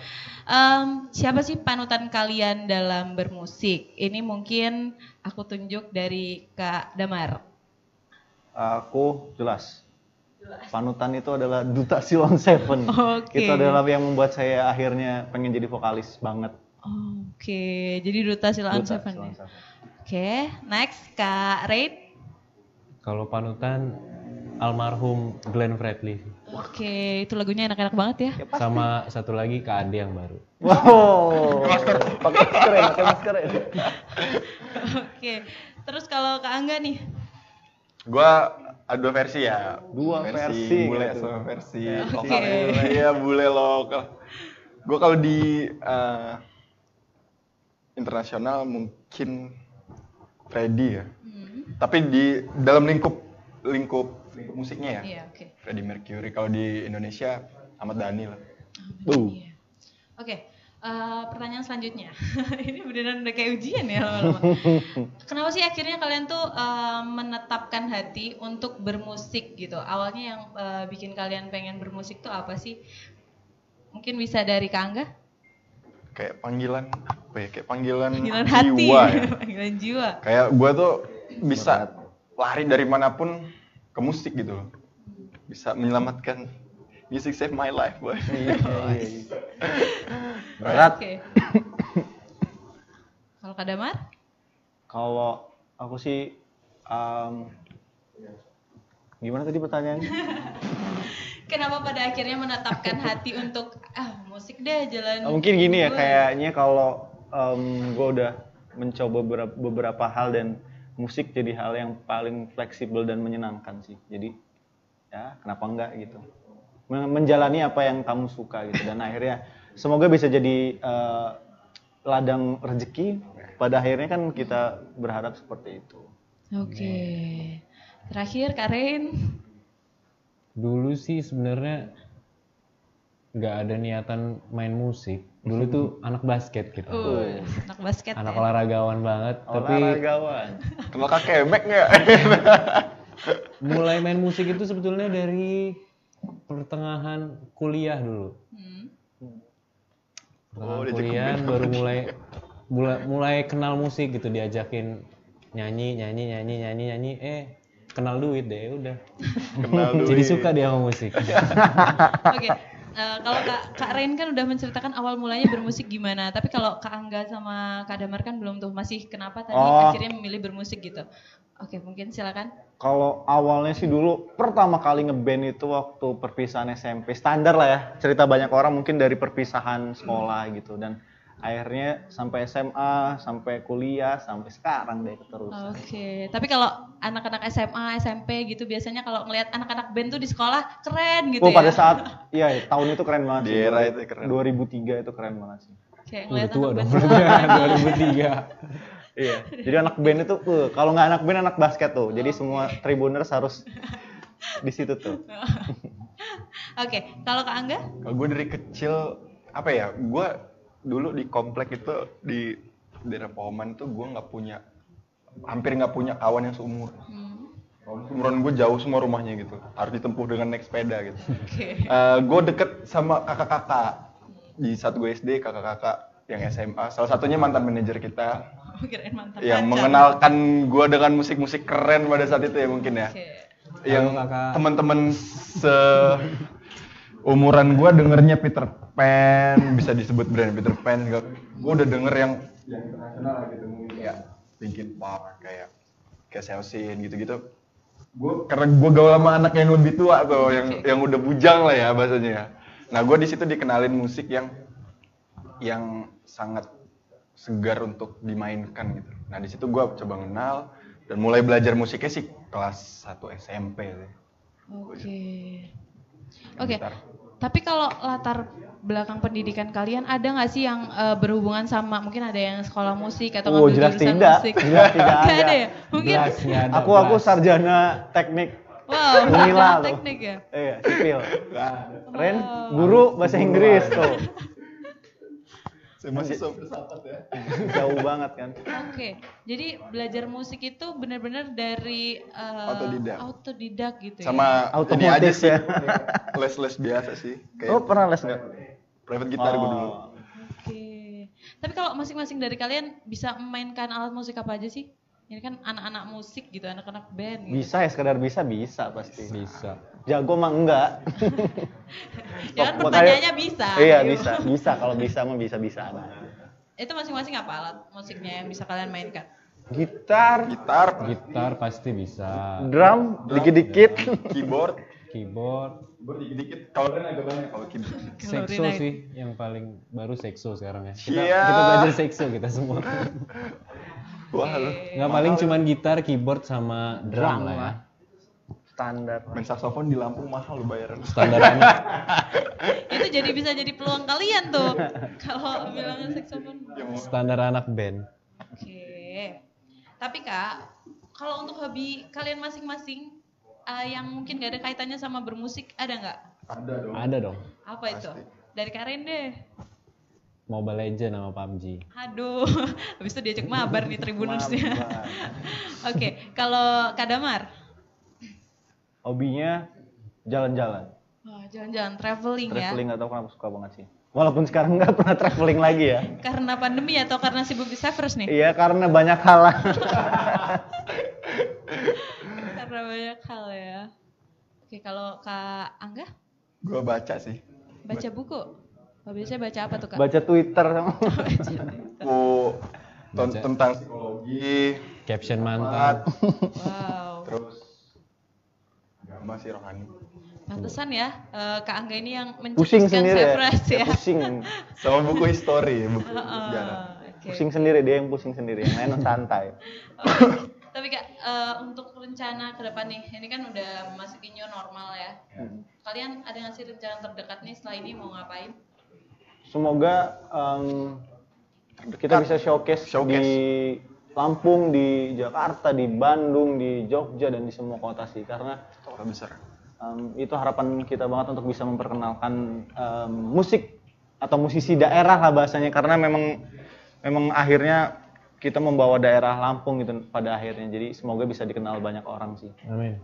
Em, siapa sih panutan kalian dalam bermusik? Ini mungkin aku tunjuk dari Kak Damar. Aku jelas. Panutan itu adalah Duta Silon Seven. Oke. Itu adalah yang membuat saya akhirnya pengen jadi vokalis banget. Oke, jadi Duta Silaan Duta Seven ya. Seven. Oke, next Kak Raid. Kalau panutan almarhum Glenn Fredly. Oke, itu lagunya enak-enak banget ya. Sama satu lagi Kak Ade yang baru. Wow. Pakai masker ya, pakai masker ya. Oke, terus kalau Kak Angga nih? Gua ada dua versi ya. Dua versi bule gitu. sama versi Oke. lokal. Iya, bule lokal. Gua kalau di eh, internasional mungkin Freddy ya. Tapi di dalam lingkup lingkup lingkup musiknya ya. Iya, oke. Freddie Mercury kalau di Indonesia Ahmad Dhani lah. Tuh. Iya. Oke, eh, pertanyaan selanjutnya. Ini beneran udah kayak ujian ya lama-lama. Kenapa sih akhirnya kalian tuh eh, menetapkan hati untuk bermusik gitu? Awalnya yang eh, bikin kalian pengen bermusik tuh apa sih? Mungkin bisa dari Kak Angga? Kayak panggilan apa ya? Kayak panggilan, Panggilan hati, jiwa ya. panggilan jiwa. Kayak gua tuh bisa lari dari mana pun ke musik gitu loh. Bisa menyelamatkan music save my life, boy. Berat. Oke. Kalau Kak Damar? Kalau aku sih em, gimana tadi pertanyaannya? Kenapa pada akhirnya menetapkan hati untuk ah musik deh jalan? Oh, mungkin gini ya gue." kayaknya kalau gue udah mencoba beberapa, beberapa hal dan musik jadi hal yang paling fleksibel dan menyenangkan sih jadi ya kenapa enggak gitu Men- menjalani apa yang kamu suka gitu dan akhirnya semoga bisa jadi eh, ladang rezeki pada akhirnya kan kita berharap seperti itu Oke. Terakhir Kak Rain. Dulu sih sebenarnya nggak ada niatan main musik. Dulu tuh anak basket gitu. Uh, anak basket Anak ya. olahragawan banget, tapi olahragawan Kenal kakek Mek nggak? mulai main musik itu sebetulnya dari pertengahan kuliah dulu. Hmm. Pertengahan Oh, kuliah baru mulai mulai mulai kenal musik gitu diajakin nyanyi nyanyi nyanyi nyanyi nyanyi eh kenal duit deh udah Kenal jadi duit. suka dia sama musik Oke. Eh, kalau Kak, Kak Rain kan udah menceritakan awal mulanya bermusik gimana, tapi kalau Kak Angga sama Kak Damar kan belum tuh masih kenapa tadi Oh. akhirnya memilih bermusik gitu. Oke, mungkin silakan. Kalau awalnya sih dulu pertama kali ngeband itu waktu perpisahan SMP. Standar lah ya, cerita banyak orang mungkin dari perpisahan sekolah gitu dan akhirnya sampai SMA, sampai kuliah, sampai sekarang deh keterusan. Oke, tapi kalau anak-anak SMA, SMP gitu biasanya kalau ngelihat anak-anak band tuh di sekolah keren gitu Oh, ya. pada saat iya tahun itu keren banget Di sih. era itu keren. 2003 itu keren banget sih. Kayak ngelihat tua anak dong band. 2003 Iya. Jadi anak band itu uh, kalau nggak anak band anak basket tuh. Jadi semua tribuners harus di situ tuh. Oke, kalau Kak Angga? Kalau gue dari kecil apa ya? Gue dulu di komplek itu di daerah Pohoman tuh gue nggak punya hampir nggak punya kawan yang seumur. Hmm, Umuran gue jauh semua rumahnya gitu. Harus ditempuh dengan naik sepeda gitu. Oke. gue deket sama kakak-kakak di saat gue SD kakak-kakak yang SMA. Salah satunya mantan manajer kita Oh, kirain mantan yang pacar. mengenalkan gue dengan musik-musik keren pada saat itu ya mungkin ya. Oke. Yang teman-teman se umuran gue dengernya Peter Pan, bisa disebut brand Peter Pan juga. Gue udah denger yang yang internasional gitu mungkin kayak Linkin Park kayak kayak Seosin gitu-gitu. Gue karena gue gaul sama anak yang lebih tua tuh, yang yang udah bujang lah ya bahasanya. ya. Nah gue di situ dikenalin musik yang yang sangat segar untuk dimainkan gitu. Nah di situ gue coba kenal dan mulai belajar musiknya sih kelas 1 SMP sih. Oke. Oke. Gitar. Tapi kalau latar belakang pendidikan kalian ada nggak sih yang eh, berhubungan sama mungkin ada yang sekolah musik atau Oh, jelas jurusan tidak. musik? Jelas tidak ada. ada ya? Mungkin Jelas, ada, aku aku sarjana teknik wow, Unila teknik ya. Iya, sipil. Ren, guru bahasa Inggris tuh. Saya masih filsafat ya. Jauh banget kan. Oke, jadi belajar musik itu benar-benar dari eh, Autodidak. autodidak gitu ya. Sama ini Otomotif aja sih. ya. Les-les biasa sih. Kayak Oh, pernah les nggak? private gitar gue dulu. Oh. Oke. Tapi kalau masing-masing dari kalian bisa memainkan alat musik apa aja sih? Ini kan anak-anak musik gitu, anak-anak band gitu. Bisa ya, sekedar bisa, bisa pasti. Bisa. Jago mah enggak. Ya kan pertanyaannya bisa. Iya, gitu. bisa. Bisa kalau bisa mah bisa-bisa. Itu masing-masing apa alat musiknya yang bisa kalian mainkan? Gitar, Gitar, Gitar pasti bisa. drum, dikit-dikit. keyboard, Keyboard, keyboard dikit-dikit. Kalau kan agak banyak kalau keyboard. Sekso sih yang paling baru sekso sekarang ya. Kita, Iya. kita belajar sekso kita semua. Wah, lu. Nggak paling cuman gitar, keyboard sama drum lah ya. Standar. Main saksofon di Lampung mahal lu bayaran. Standar anak. Itu jadi bisa jadi peluang kalian tuh. Kalau bilangnya saxophone. Standar anak band. Oke. Tapi Kak, kalau untuk hobi kalian masing-masing eh, yang mungkin gak ada kaitannya sama bermusik, ada nggak? Ada dong. Ada dong. Apa itu? Dari Karen deh. Mobile Legend sama PUBG. Aduh, habis itu diajak mabar nih tribunersnya. Mabar. Oke, kalau Kak Damar? Hobinya jalan-jalan. Jalan-jalan traveling, ya. Traveling nggak tahu kenapa suka banget sih. Walaupun sekarang nggak pernah traveling lagi ya. Karena pandemi atau karena sibuk di Severus nih? Iya karena banyak hal lah. Karena banyak hal ya. Oke, kalau Kak Angga Gue baca sih. baca buku. Oh, biasanya baca apa tuh Kak? Baca Twitter sama. Baca. tentang psikologi, Caption mantap. Wow. terus agama sih rohani. Pantesan ya, eh, Kak Angga ini yang Pusing mencetuskan sendiri ya. Ya. pusing. Sama buku history, buku Heeh, sejarah. Pusing sendiri dia yang pusing sendiri. Yang lain santai. Tapi Kak, eh, untuk rencana ke depan nih, ini kan udah memasuki new normal ya. Kalian ada nggak sih rencana terdekat nih setelah ini mau ngapain? Semoga em, kita bisa showcase, Showcase. di Lampung, di Jakarta, di Bandung, di Jogja dan di semua kota sih. Karena Kota besar. em, itu harapan kita banget untuk bisa memperkenalkan em, musik atau musisi daerah lah bahasanya. Karena memang memang akhirnya kita membawa daerah Lampung gitu pada akhirnya. Jadi semoga bisa dikenal banyak orang sih. Amin.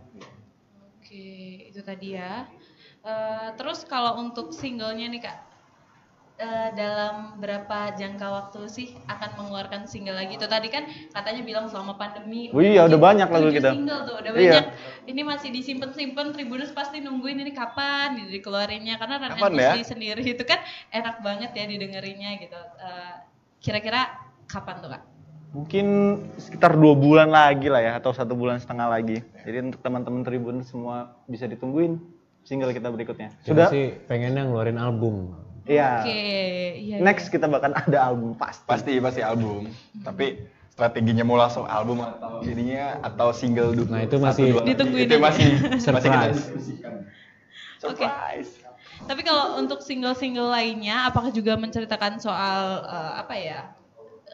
Oke, itu tadi ya. Eh, terus kalau untuk singlenya nih Kak, eh, dalam berapa jangka waktu sih akan mengeluarkan single lagi? Itu tadi kan katanya bilang selama pandemi. Wih, iya, udah banyak lagu kita. Single tuh, udah Iya. banyak. Ini masih disimpan-simpan, Tribuners pasti nungguin ini kapan nih dikeluarinnya karena Run Kapan ya? Sendiri itu kan enak banget ya didengerinnya gitu. Eh, Kira-kira kapan tuh Kak? Mungkin sekitar dua bulan lagi lah ya atau satu bulan setengah lagi. Jadi untuk teman-teman Tribun semua bisa ditungguin single kita berikutnya. Sudah? sih pengennya ngeluarin album. Iya. Oke, iya. Next kita bahkan ada album pasti. Pasti pasti album. Tapi strateginya mau langsung album atau ininya atau single dulu. Nah, itu Satu, masih- lagi. Ditungguin Itu masih masih kita Surprise. diskusikan. Surprise. Tapi kalau untuk single-single lainnya, apakah juga menceritakan soal eh, apa ya?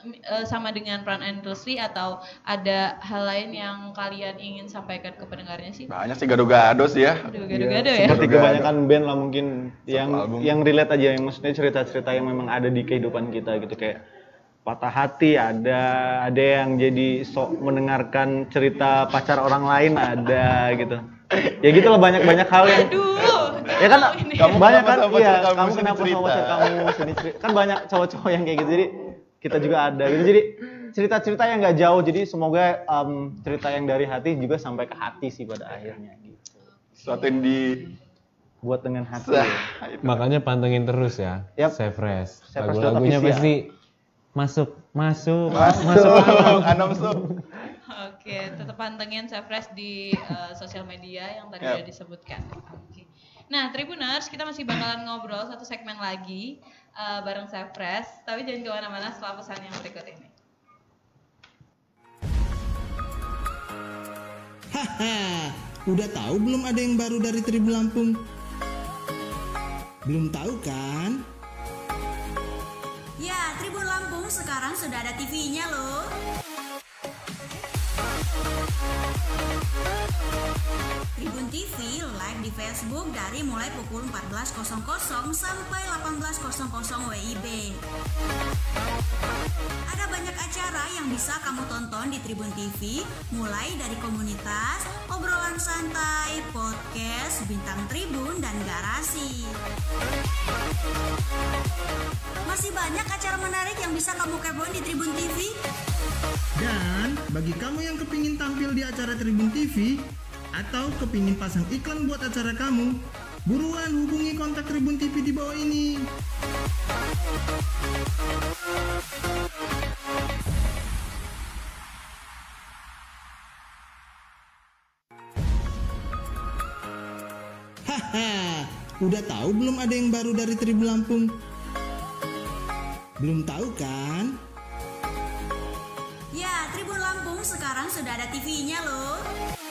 Eh, sama dengan peran industri atau ada hal lain yang kalian ingin sampaikan ke pendengarnya sih? Banyak sih gado-gado sih ya. Gado-gado ya. Seperti kebanyakan band lah mungkin yang album. yang relate aja yang maksudnya cerita-cerita yang memang ada di kehidupan kita gitu kayak patah hati ada ada yang jadi sok mendengarkan cerita pacar orang lain ada gitu ya gitu lah banyak-banyak hal yang Aduh. ya kan. Kamu banyak kan iya kamu kenapa sama cerita? pacar kamu sini cerita kan banyak cowok-cowok yang kayak gitu jadi kita juga ada gitu jadi cerita-cerita yang nggak jauh jadi semoga em, cerita yang dari hati juga sampai ke hati sih pada akhirnya gitu Sesuatu yang di buat dengan hati Sah, itu. Makanya pantengin terus ya. Yap. Save Fresh. Fresh Lagu-lagunya official. pasti masuk, masuk, Masuk, Anom Sup. Oke, tetap pantengin Sefresh di eh, sosial media yang tadi udah disebutkan. Oke. Nah, Tribuners, kita masih bakalan ngobrol satu segmen lagi eh, bareng Sefresh, tapi jangan ke mana-mana setelah pesan yang berikut ini. Haha, udah tahu belum ada yang baru dari Tribun Lampung? Belum tahu kan? Ya, Tribun Lampung sekarang sudah ada TV-nya loh. Tribun TV live di Facebook dari mulai pukul 14.00 sampai 18.00 WIB. Ada banyak acara yang bisa kamu tonton di Tribun TV, mulai dari komunitas, obrolan santai, podcast, bintang tribun, dan garasi. Masih banyak acara menarik yang bisa kamu kepoin di Tribun TV. Dan bagi kamu yang kepingin tampil di acara Tribun TV atau kepingin pasang iklan buat acara kamu, buruan hubungi kontak Tribun TV di bawah ini. Haha, udah tahu belum ada yang baru dari Tribun Lampung? Belum tahu kan? Ya, Tribun Lampung sekarang sudah ada TV-nya loh.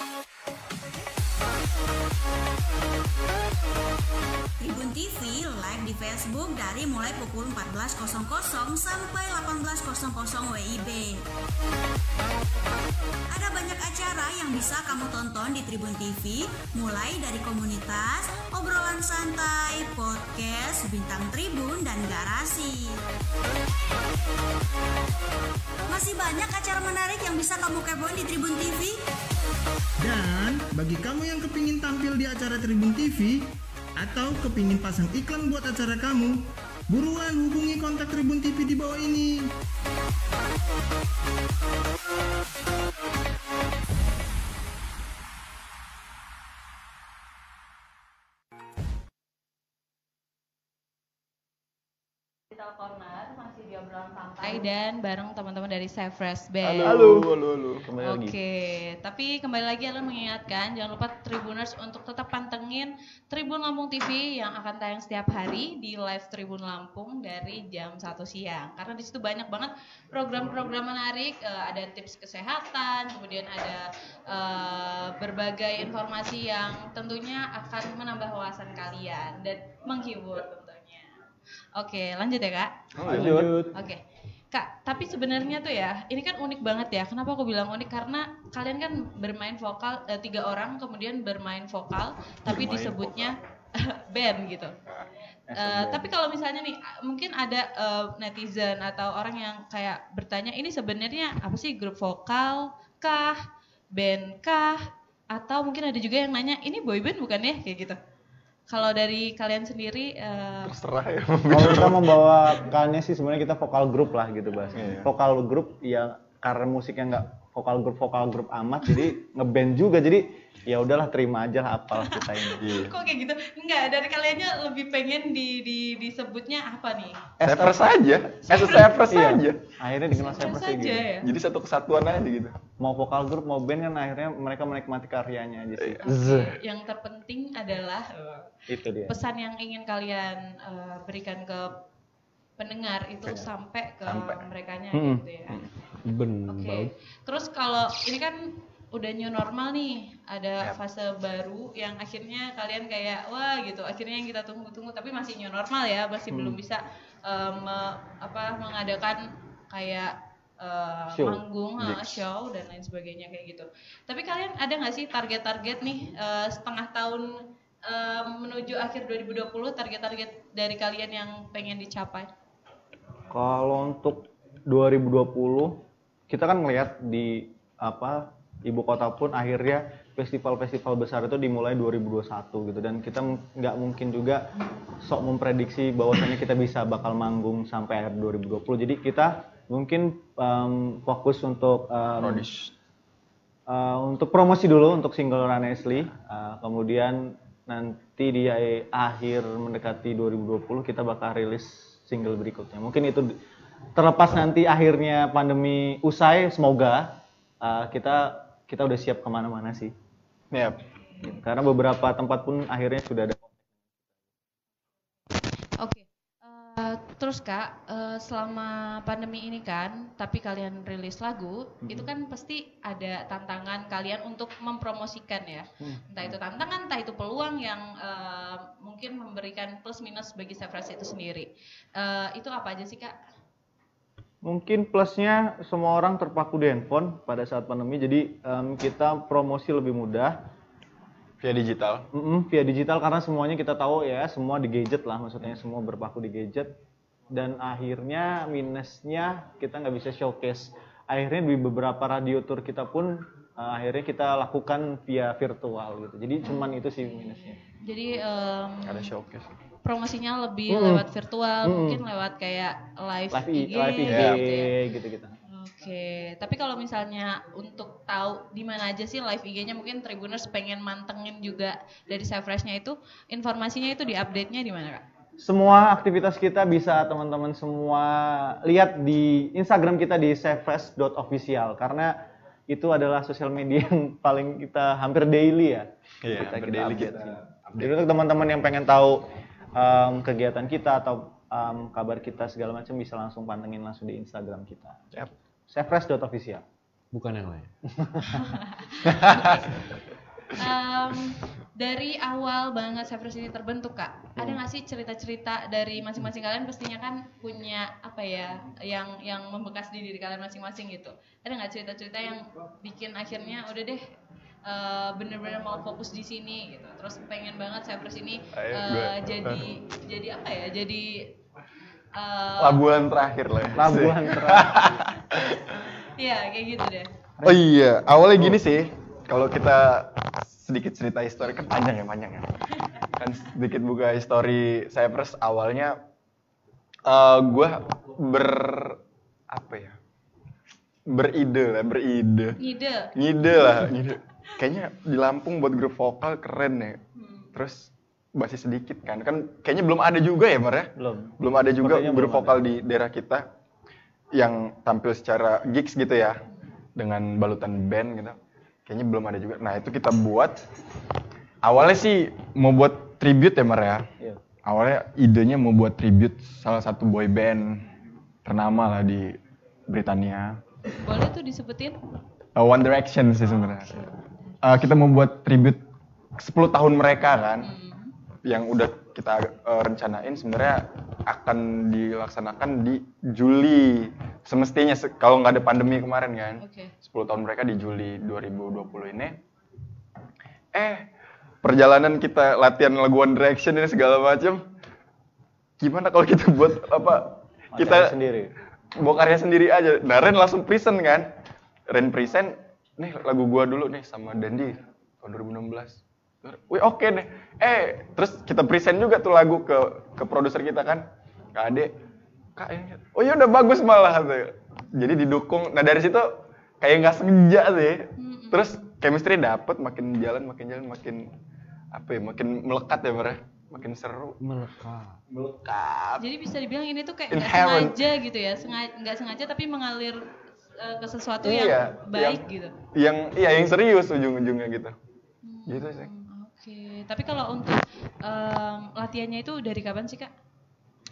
Tribun TV live di Facebook dari mulai pukul 14.00 sampai 18.00 WIB. Ada banyak acara yang bisa kamu tonton di Tribun TV, mulai dari komunitas, obrolan santai, podcast, bintang tribun, dan garasi. Masih banyak acara menarik yang bisa kamu kepoin di Tribun TV. Dan bagi kamu yang kepingin tampil di acara Tribun TV atau kepingin pasang iklan buat acara kamu, buruan hubungi kontak Tribun TV di bawah ini. Digital Corner masih di obrolan santai dan bareng teman-teman dari Save Fresh Band. Halo, halo, halo. Kembali Oke, lagi. tapi kembali lagi Ellen mengingatkan jangan lupa Tribuners untuk tetap pantengin Tribun Lampung TV yang akan tayang setiap hari di live Tribun Lampung dari jam 1 siang. Karena di situ banyak banget program-program menarik, eh, ada tips kesehatan, kemudian ada eh, berbagai informasi yang tentunya akan menambah wawasan kalian dan menghibur. Oke, lanjut ya kak. Lanjut. Oke. Kak, tapi sebenarnya tuh ya, ini kan unik banget ya. Kenapa aku bilang unik? Karena kalian kan bermain vokal eh, tiga orang, kemudian bermain vokal, tapi Bermain disebutnya band gitu. Eh, tapi kalau misalnya nih, mungkin ada eh, netizen atau orang yang kayak bertanya, ini sebenarnya apa sih grup vokal kah, band kah, atau mungkin ada juga yang nanya, ini boyband bukan ya, kayak gitu. Kalau dari kalian sendiri, eh, Terserah ya. Kalau kita membawakannya sih sebenarnya kita vokal grup lah gitu bahas. Iya. Vokal grup ya karena musiknya nggak vokal grup vokal grup amat jadi ngeband juga jadi ya udahlah terima aja lah apalah kita ini. Iya. Kok kayak gitu? Enggak, dari kaliannya lebih pengen di, di disebutnya apa nih? Savers aja. As a Savers Iya. aja. Akhirnya dikenal sih aja gitu. ya? Jadi satu kesatuan aja gitu. Mau vokal grup mau band kan akhirnya mereka menikmati karyanya aja sih. Oke, Yang terpenting adalah Itu dia. pesan yang ingin kalian eh, berikan ke pendengar itu sampai ke Sampai. merekanya Mm-mm. gitu ya. Ben, Oke. bau. Terus kalau ini kan udah new normal nih, ada Yap. fase baru yang akhirnya kalian kayak wah gitu. Akhirnya yang kita tunggu-tunggu tapi masih new normal ya, masih belum bisa eh, me- apa mengadakan kayak eh, Show. manggung, Gigs. show dan lain sebagainya kayak gitu. Tapi kalian ada nggak sih target-target nih eh, setengah tahun eh, menuju akhir 2020 target-target dari kalian yang pengen dicapai? Kalau untuk 2020 kita kan ngelihat di apa ibu kota pun akhirnya festival-festival besar itu dimulai 2021 gitu. Dan kita nggak mungkin juga sok memprediksi bahwasannya kita bisa bakal manggung sampai akhir 2020 jadi kita mungkin em, fokus untuk Prodish. eh, untuk promosi dulu untuk single Run Ashley. Eh, kemudian nanti di akhir mendekati 2020 kita bakal rilis single berikutnya. Mungkin itu terlepas nanti akhirnya pandemi usai semoga eh, kita kita udah siap ke mana-mana sih Yap. karena beberapa tempat pun akhirnya sudah ada Oke, Eh, Terus kak, eh, selama pandemi ini kan, tapi kalian rilis lagu, itu kan pasti ada tantangan kalian untuk mempromosikan ya. Entah itu tantangan, entah itu peluang yang eh, mungkin memberikan plus minus bagi Sevres itu sendiri. Eh, itu apa aja sih kak? Mungkin plusnya semua orang terpaku di handphone pada saat pandemi, jadi em, kita promosi lebih mudah Via digital. Mm-mm, via digital karena semuanya kita tahu ya, semua di gadget lah, maksudnya semua berpaku di gadget. Dan akhirnya minusnya kita nggak bisa showcase. Akhirnya di beberapa radio tour kita pun eh, akhirnya kita lakukan via virtual gitu. Jadi cuman itu sih minusnya. Jadi em, Ada showcase. Promosinya lebih Mm-mm. lewat virtual, Mm-mm. mungkin lewat kayak live, Live, IG, live IG gitu ya. gitu kita. Oke, tapi kalau misalnya untuk tahu di mana aja sih live IG-nya mungkin Tribuners pengen mantengin juga dari Sevres-nya itu informasinya itu di update-nya di mana Kak? Semua aktivitas kita bisa teman-teman semua lihat di Instagram kita di safefresh.official karena itu adalah sosial media yang paling kita hampir daily ya. Iya, kita, hampir kita daily update kita update. Jadi untuk teman-teman yang pengen tahu em, kegiatan kita atau em, kabar kita segala macam bisa langsung pantengin langsung di Instagram kita. Yap. safefresh.official. Bukan yang lain. Em, dari awal banget Sevres ini terbentuk Kak, ada nggak sih cerita-cerita dari masing-masing kalian pastinya kan punya apa ya yang yang membekas di diri kalian masing-masing gitu. Ada nggak cerita-cerita yang bikin akhirnya udah deh eh, bener-bener mau fokus di sini gitu. Terus pengen banget Sevres ini eh, gue- jadi jadi apa ya? Jadi eh, Labuan terakhir lah ya. Labuan terakhir. Iya kayak gitu deh. Oh iya, awalnya gini sih. Kalau kita sedikit cerita histori kan panjang ya, panjang ya. Kan sedikit buka histori Cypress awalnya eh gue ber apa ya? Beride lah, beride. Ngide. Ngide lah, ngide. Kayaknya di Lampung buat grup vokal keren ya. Terus masih sedikit kan. Kan kayaknya belum ada juga ya, Mar ya? Belum. belum ada juga Sepertinya grup vokal di daerah kita yang tampil secara gigs gitu ya dengan balutan band gitu kayaknya belum ada juga nah itu kita buat awalnya sih mau buat tribute ya Mar ya Iya. awalnya idenya mau buat tribute salah satu boy band ternama lah di Britania Boleh tuh disebutin? Uh, One Direction sih sebenarnya Uh, kita mau buat tribute 10 tahun mereka kan? Yang udah kita uh, rencanain sebenarnya akan dilaksanakan di Juli. Semestinya se- kalau nggak ada pandemi kemarin kan? Oke. 10 tahun mereka di Juli 2020 ini. Eh perjalanan kita latihan lagu One Direction ini segala macam gimana kalau kita buat apa Kita kita sendiri. bawa karya sendiri aja? Nah Ren langsung present kan? Ren present nih lagu gua dulu nih sama Dandi tahun 2016 Wih oke deh. Eh terus kita present juga tuh lagu ke ke produser kita kan Kak Ade. Kak ini oh ya udah bagus malah tuh. Jadi didukung. Nah dari situ kayak nggak sengaja sih. Terus chemistry dapet makin jalan makin jalan makin apa ya makin melekat ya Mar ya. makin seru. Melekat. melekat. Jadi bisa dibilang ini tuh kayak nggak sengaja gitu ya, sengaja nggak sengaja tapi mengalir eh, ke sesuatu Iya, yang baik yang- gitu. yang iya yang serius ujung-ujungnya gitu gitu sih Hmm, Oke, tapi kalau untuk em, latihannya itu dari kapan sih kak?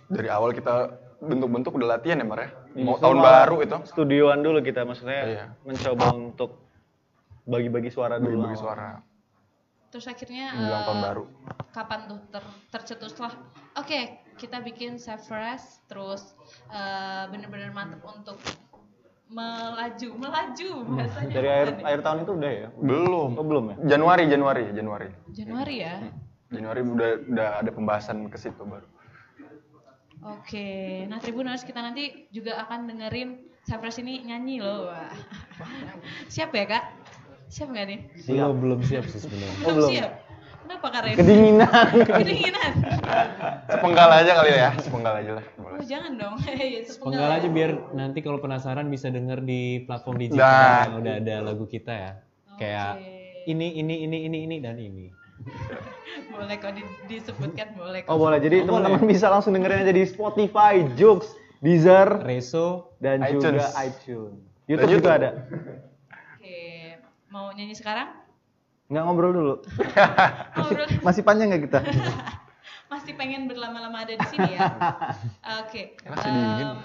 dari awal kita bentuk-bentuk udah latihan ya Mar ya mau Justru tahun baru itu Studioan dulu kita maksudnya Iya. mencoba untuk bagi-bagi suara dulu. bagi suara Terus akhirnya tahun eh, baru kapan tuh ter tercetuslah? Oke, kita bikin Sevres, terus eh, bener-bener mantep untuk melaju, melaju bahasanya. Dari akhir apa nih? akhir tahun itu udah ya? belum Oh, belum ya? Januari Januari Januari Januari ya. Januari udah udah ada pembahasan ke situ baru Oke, nah Tribuners kita nanti juga akan dengerin Sevres ini nyanyi loh. Wah. Siap ya kak? Siap nggak nih? Belum belum siap sih sebenarnya. Belum, belum. siap. Kenapa Kak? Kedinginan. Kedinginan. sepenggal aja kali ya sepenggal aja lah boleh Oh jangan dong. Iya, Penggal aja biar nanti kalau penasaran bisa denger di platform digital Nah. yang udah ada lagu kita ya. Kayak ini ini ini ini ini dan ini. Boleh kok di- disebutkan boleh kok. Oh boleh, jadi teman-teman bisa langsung dengerin aja di Spotify, Joox, Deezer, Reso dan iTunes. juga iTunes. YouTube, YouTube. juga ada. Oke, mau nyanyi sekarang? Nggak ngobrol dulu. Ngobrol. Masih panjang nggak kita? pasti pengen berlama-lama ada di sini ya. Oke. Dingin. Em,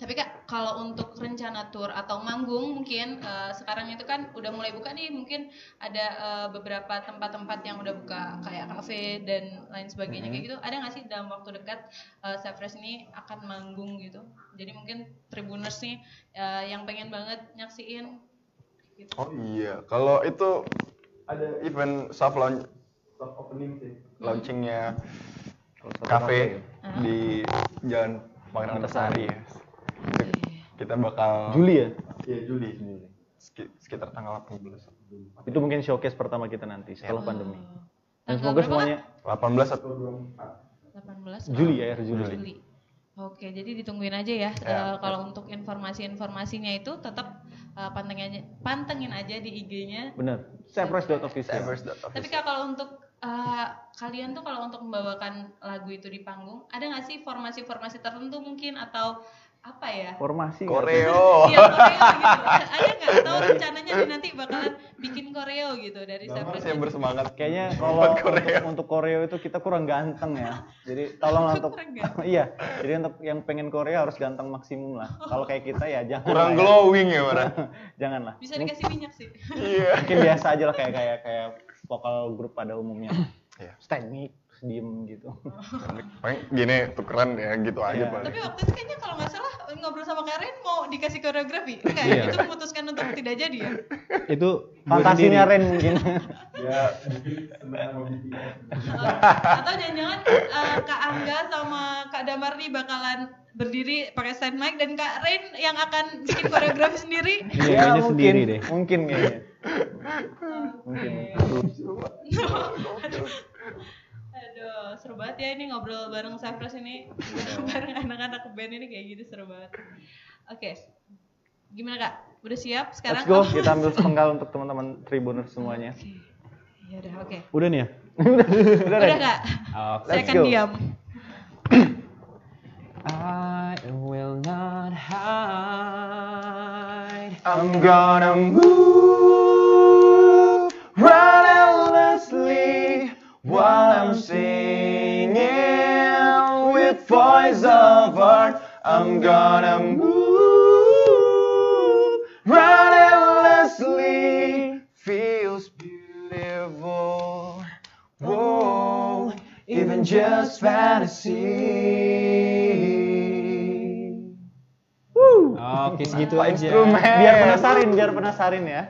tapi kak kalau untuk rencana tour atau manggung mungkin eh, sekarang itu kan udah mulai buka nih mungkin ada eh, beberapa tempat-tempat yang udah buka kayak kafe dan lain sebagainya Hmm. kayak gitu ada nggak sih dalam waktu dekat uh, Safres ini akan manggung gitu jadi mungkin tribuners nih eh, yang pengen banget nyaksiin gitu. Oh iya, kalau itu ada event soft launch, soft opening sih, launchingnya cafe di Jalan Pangeran Antasari ya. Itu Kita bakal Juli ya? Iya Juli, Juli. Seki- Sekitar tanggal 18. Itu mungkin showcase pertama kita nanti setelah pandemi. Dan Tanggal semoga berapa, semuanya 18 atau 18 Juli ya, akhir Juli. Juli. Oke, jadi ditungguin aja ya. Ya, Eh, kalau untuk informasi-informasinya itu tetap eh, pantengin aja, pantengin aja di IG-nya. bener. Cypress.official. Tapi kak kalau untuk eh, kalian tuh kalau untuk membawakan lagu itu di panggung, ada nggak sih formasi-formasi tertentu mungkin atau apa ya? Formasi Koreo. Iya koreo gitu. Ada nggak? Atau rencananya nanti bakalan bikin koreo gitu dari Bapak Cypress saya bersemangat. Kayaknya Buat kalau koreo. untuk, untuk koreo itu kita kurang ganteng ya. Jadi tolong untuk iya. Jadi untuk yang pengen koreo harus ganteng maksimum lah. Kalau kayak kita ya jangan. Kurang lah ya. glowing ya, Mara. Janganlah. Bisa dikasih minyak sih. Iya. Mungkin biasa aja lah kayak kayak kayak vokal grup pada umumnya. Iya. Stand mic, terus diem gitu. Paling gini tukeran ya gitu aja Iya. paling. Tapi waktu itu kayaknya kalau nggak salah ngobrol sama Karen mau dikasih koreografi. Enggak, Iya. itu memutuskan untuk tidak jadi ya. Itu Fantasinya. Ren mungkin. Ya, Atau jangan-jangan eh, Kak Angga sama Kak Damar nih bakalan berdiri pakai stand mic dan Kak Rain yang akan bikin koreografi sendiri. Iya, mungkin, sendiri deh. Mungkin kayaknya. Mungkin. Seru banget ya ini ngobrol bareng Safras ini. bareng anak-anak band ini kayak gitu seru banget. Oke. Gimana Kak? Udah siap sekarang? Let's go, kita ambil sepenggal untuk teman-teman tribuners semuanya. Oke. Ya udah, oke. Udah nih ya? Udah, Udah? Kak. Oke. Saya akan diam. I will not hide. I'm gonna move relentlessly while I'm singing voice of art. I'm gonna move relentlessly. Feels beautiful. Whoa, even just fantasy. Woo. Oke, segitu Pak aja. instrumen. Biar penasarin, biar penasarin ya.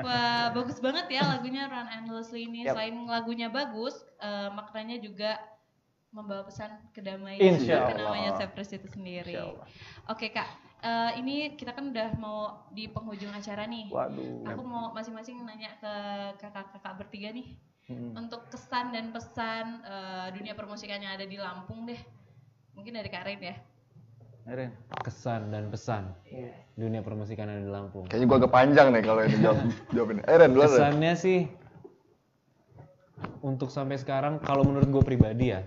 Wah, bagus banget ya lagunya Run Endlessly ini. Yap. Selain lagunya bagus, eh, maknanya juga membawa pesan kedamaian Insya seperti Allah. namanya Cypress itu sendiri. Oke kak, eh, ini kita kan udah mau di penghujung acara nih. Waduh. Aku mau masing-masing nanya ke kakak-kakak bertiga nih. Hmm. Untuk kesan dan pesan eh, dunia permusikan yang ada di Lampung deh. Mungkin dari Kak Rain ya. Ren. Kesan dan pesan dunia permusikan ada di Lampung. kayaknya gua agak panjang nih kalau ini jawab jawabin. Eh Ren. Kesannya sih untuk sampai sekarang kalau menurut gue pribadi ya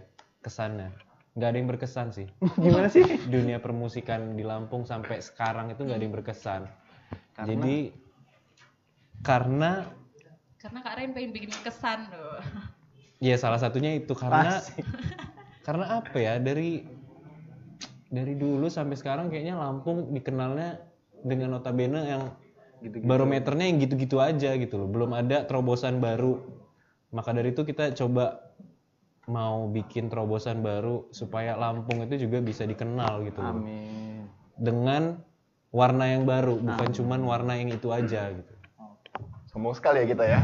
kesannya nggak ada yang berkesan sih. Gimana sih? dunia permusikan di Lampung sampai sekarang itu nggak ada yang berkesan. Jadi karena Karena Kak Rain pengen bikin kesan loh. ya salah satunya itu karena Asik. karena apa ya dari dari dulu sampai sekarang kayaknya Lampung dikenalnya dengan notabene yang barometernya yang gitu-gitu aja gitu loh. Belum ada terobosan baru. Maka dari itu kita coba mau bikin terobosan baru supaya Lampung itu juga bisa dikenal gitu Amin. dengan warna yang baru bukan cuman warna yang itu aja gitu Sombong sekali ya kita ya.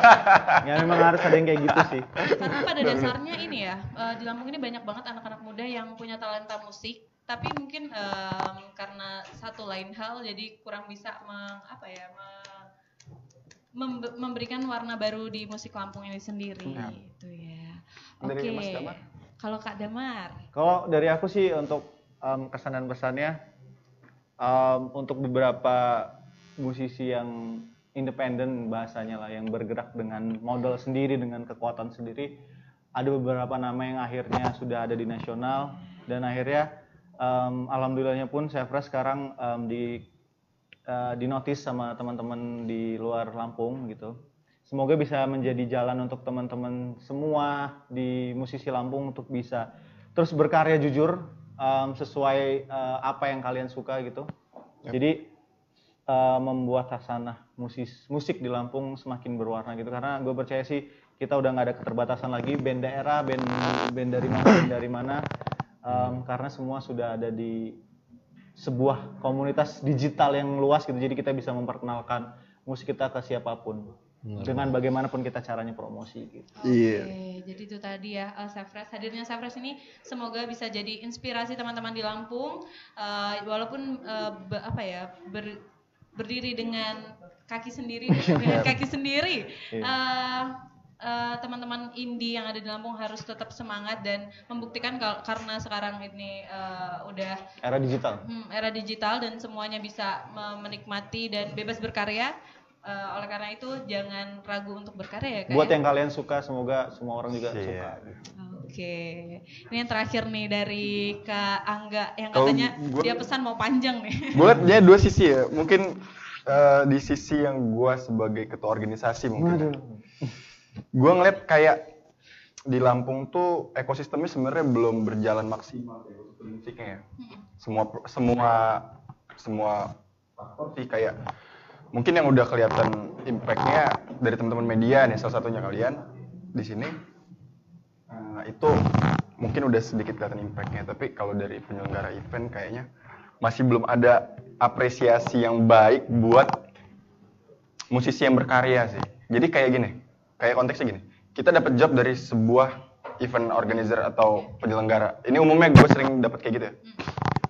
Ya memang harus ada yang kayak gitu sih. Karena pada dasarnya ini ya, eh, di Lampung ini banyak banget anak-anak muda yang punya talenta musik, tapi mungkin em, karena satu lain hal jadi kurang bisa meng, apa ya, me- membe- memberikan warna baru di musik Lampung ini sendiri. Itu ya. Oke. Dari Mas Damar? Kalau Kak Damar, Kalau dari aku sih untuk em, kesan dan pesannya em, untuk beberapa musisi yang independen bahasanya lah yang bergerak dengan modal sendiri dengan kekuatan sendiri ada beberapa nama yang akhirnya sudah ada di nasional dan akhirnya em, alhamdulillahnya pun Sevra sekarang em, di eh, dinotis sama teman-teman di luar Lampung gitu semoga bisa menjadi jalan untuk teman-teman semua di musisi Lampung untuk bisa terus berkarya jujur em, sesuai eh, apa yang kalian suka gitu. Jadi eh, membuat hasanah musis musik di Lampung semakin berwarna gitu. Karena gue percaya sih kita udah nggak ada keterbatasan lagi. Band daerah band band dari mana band dari mana. Em, karena semua sudah ada di sebuah komunitas digital yang luas gitu. Jadi kita bisa memperkenalkan musik kita ke siapa pun dengan bagaimanapun kita caranya promosi gitu Iya. Oke, jadi itu tadi ya uh, Safres. Hadirnya Safres ini semoga bisa jadi inspirasi teman-teman di Lampung. Uh, walaupun uh, be- apa ya ber- berdiri dengan kaki sendiri, dengan kaki sendiri. Iya. Uh, uh, teman-teman indie yang ada di Lampung harus tetap semangat dan membuktikan kal- karena sekarang ini uh, udah era digital Hmm, era digital dan semuanya bisa me- menikmati dan bebas berkarya. Eh, oleh karena itu jangan ragu untuk berkarya ya kak. buat ya? yang kalian suka semoga semua orang juga Iya. suka Oke, ini yang terakhir nih dari Kak Angga yang katanya gua- dia pesan mau panjang nih. Liat dia dua sisi ya. Mungkin eh, di sisi yang gue sebagai ketua organisasi mungkin. Gue ngeliat kayak di Lampung tuh ekosistemnya sebenarnya belum berjalan maksimal musiknya ya. Semua semua semua faktor sih kayak mungkin yang udah kelihatan impactnya dari teman-teman media nih salah satunya kalian di sini Nah, itu mungkin udah sedikit kelihatan impactnya, tapi kalau dari penyelenggara event kayaknya masih belum ada apresiasi yang baik buat musisi yang berkarya sih. Jadi kayak gini, kayak konteksnya gini, kita dapat job dari sebuah event organizer atau penyelenggara. Ini umumnya gue sering dapat kayak gitu ya.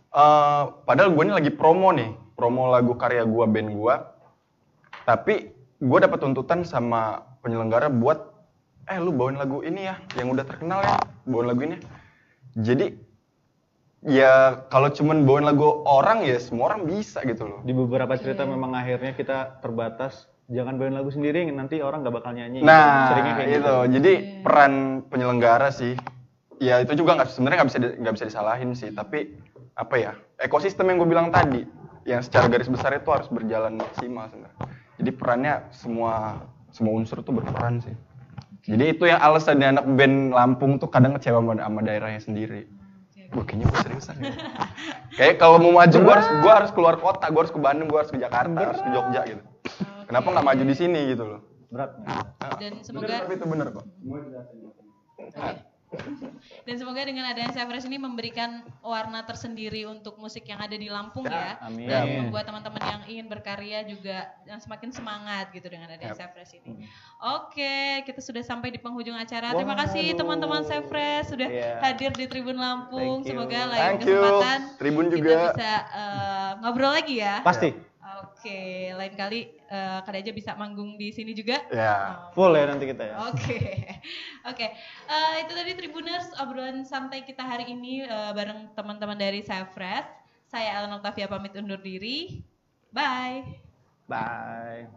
Eh, padahal gue ini lagi promo nih, promo lagu karya gue, band gue, tapi gue dapat tuntutan sama penyelenggara buat eh lu bawain lagu ini ya yang udah terkenal ya bawain lagu ini jadi ya kalau cuman bawain lagu orang ya semua orang bisa gitu loh. Di beberapa cerita memang akhirnya kita terbatas jangan bawain lagu sendiri nanti orang gak bakal nyanyi. Nah seringnya kayak itu gitu. Jadi peran penyelenggara sih ya itu juga nggak sebenarnya nggak bisa di- nggak bisa disalahin sih. Tapi apa ya ekosistem yang gue bilang tadi yang secara garis besar itu harus berjalan maksimal sebenarnya jadi perannya semua semua unsur tuh berperan sih jadi itu yang alasannya anak band Lampung tuh kadang kecewa sama, sama daerahnya sendiri Wah, kayaknya gue seriusan ya. Kayak kalau mau maju gue harus gua harus keluar kota, gue harus ke Bandung, gue harus ke Jakarta, harus ke Jogja gitu. Kenapa nggak maju di sini gitu loh? berat Dan Bener, semoga tapi itu bener kok. Dan semoga dengan adanya Safres ini memberikan warna tersendiri untuk musik yang ada di Lampung ya. amin. Dan Ya. membuat teman-teman yang ingin berkarya juga yang semakin semangat gitu dengan adanya Safres ini. Oke, kita sudah sampai di penghujung acara. Terima kasih teman-teman Safres sudah Iya. hadir di Tribun Lampung. Thank you. Semoga lain Thank you. kesempatan Tribun kita juga. bisa eh, ngobrol lagi ya. pasti Oke, lain kali eh, kali aja bisa manggung di sini juga. Ya. Oh, full ya nanti kita ya Oke, oke. Eh, itu tadi Tribuners obrolan santai kita hari ini eh, bareng teman-teman dari Safres. Saya Ellen Octavia pamit undur diri. Bye. bye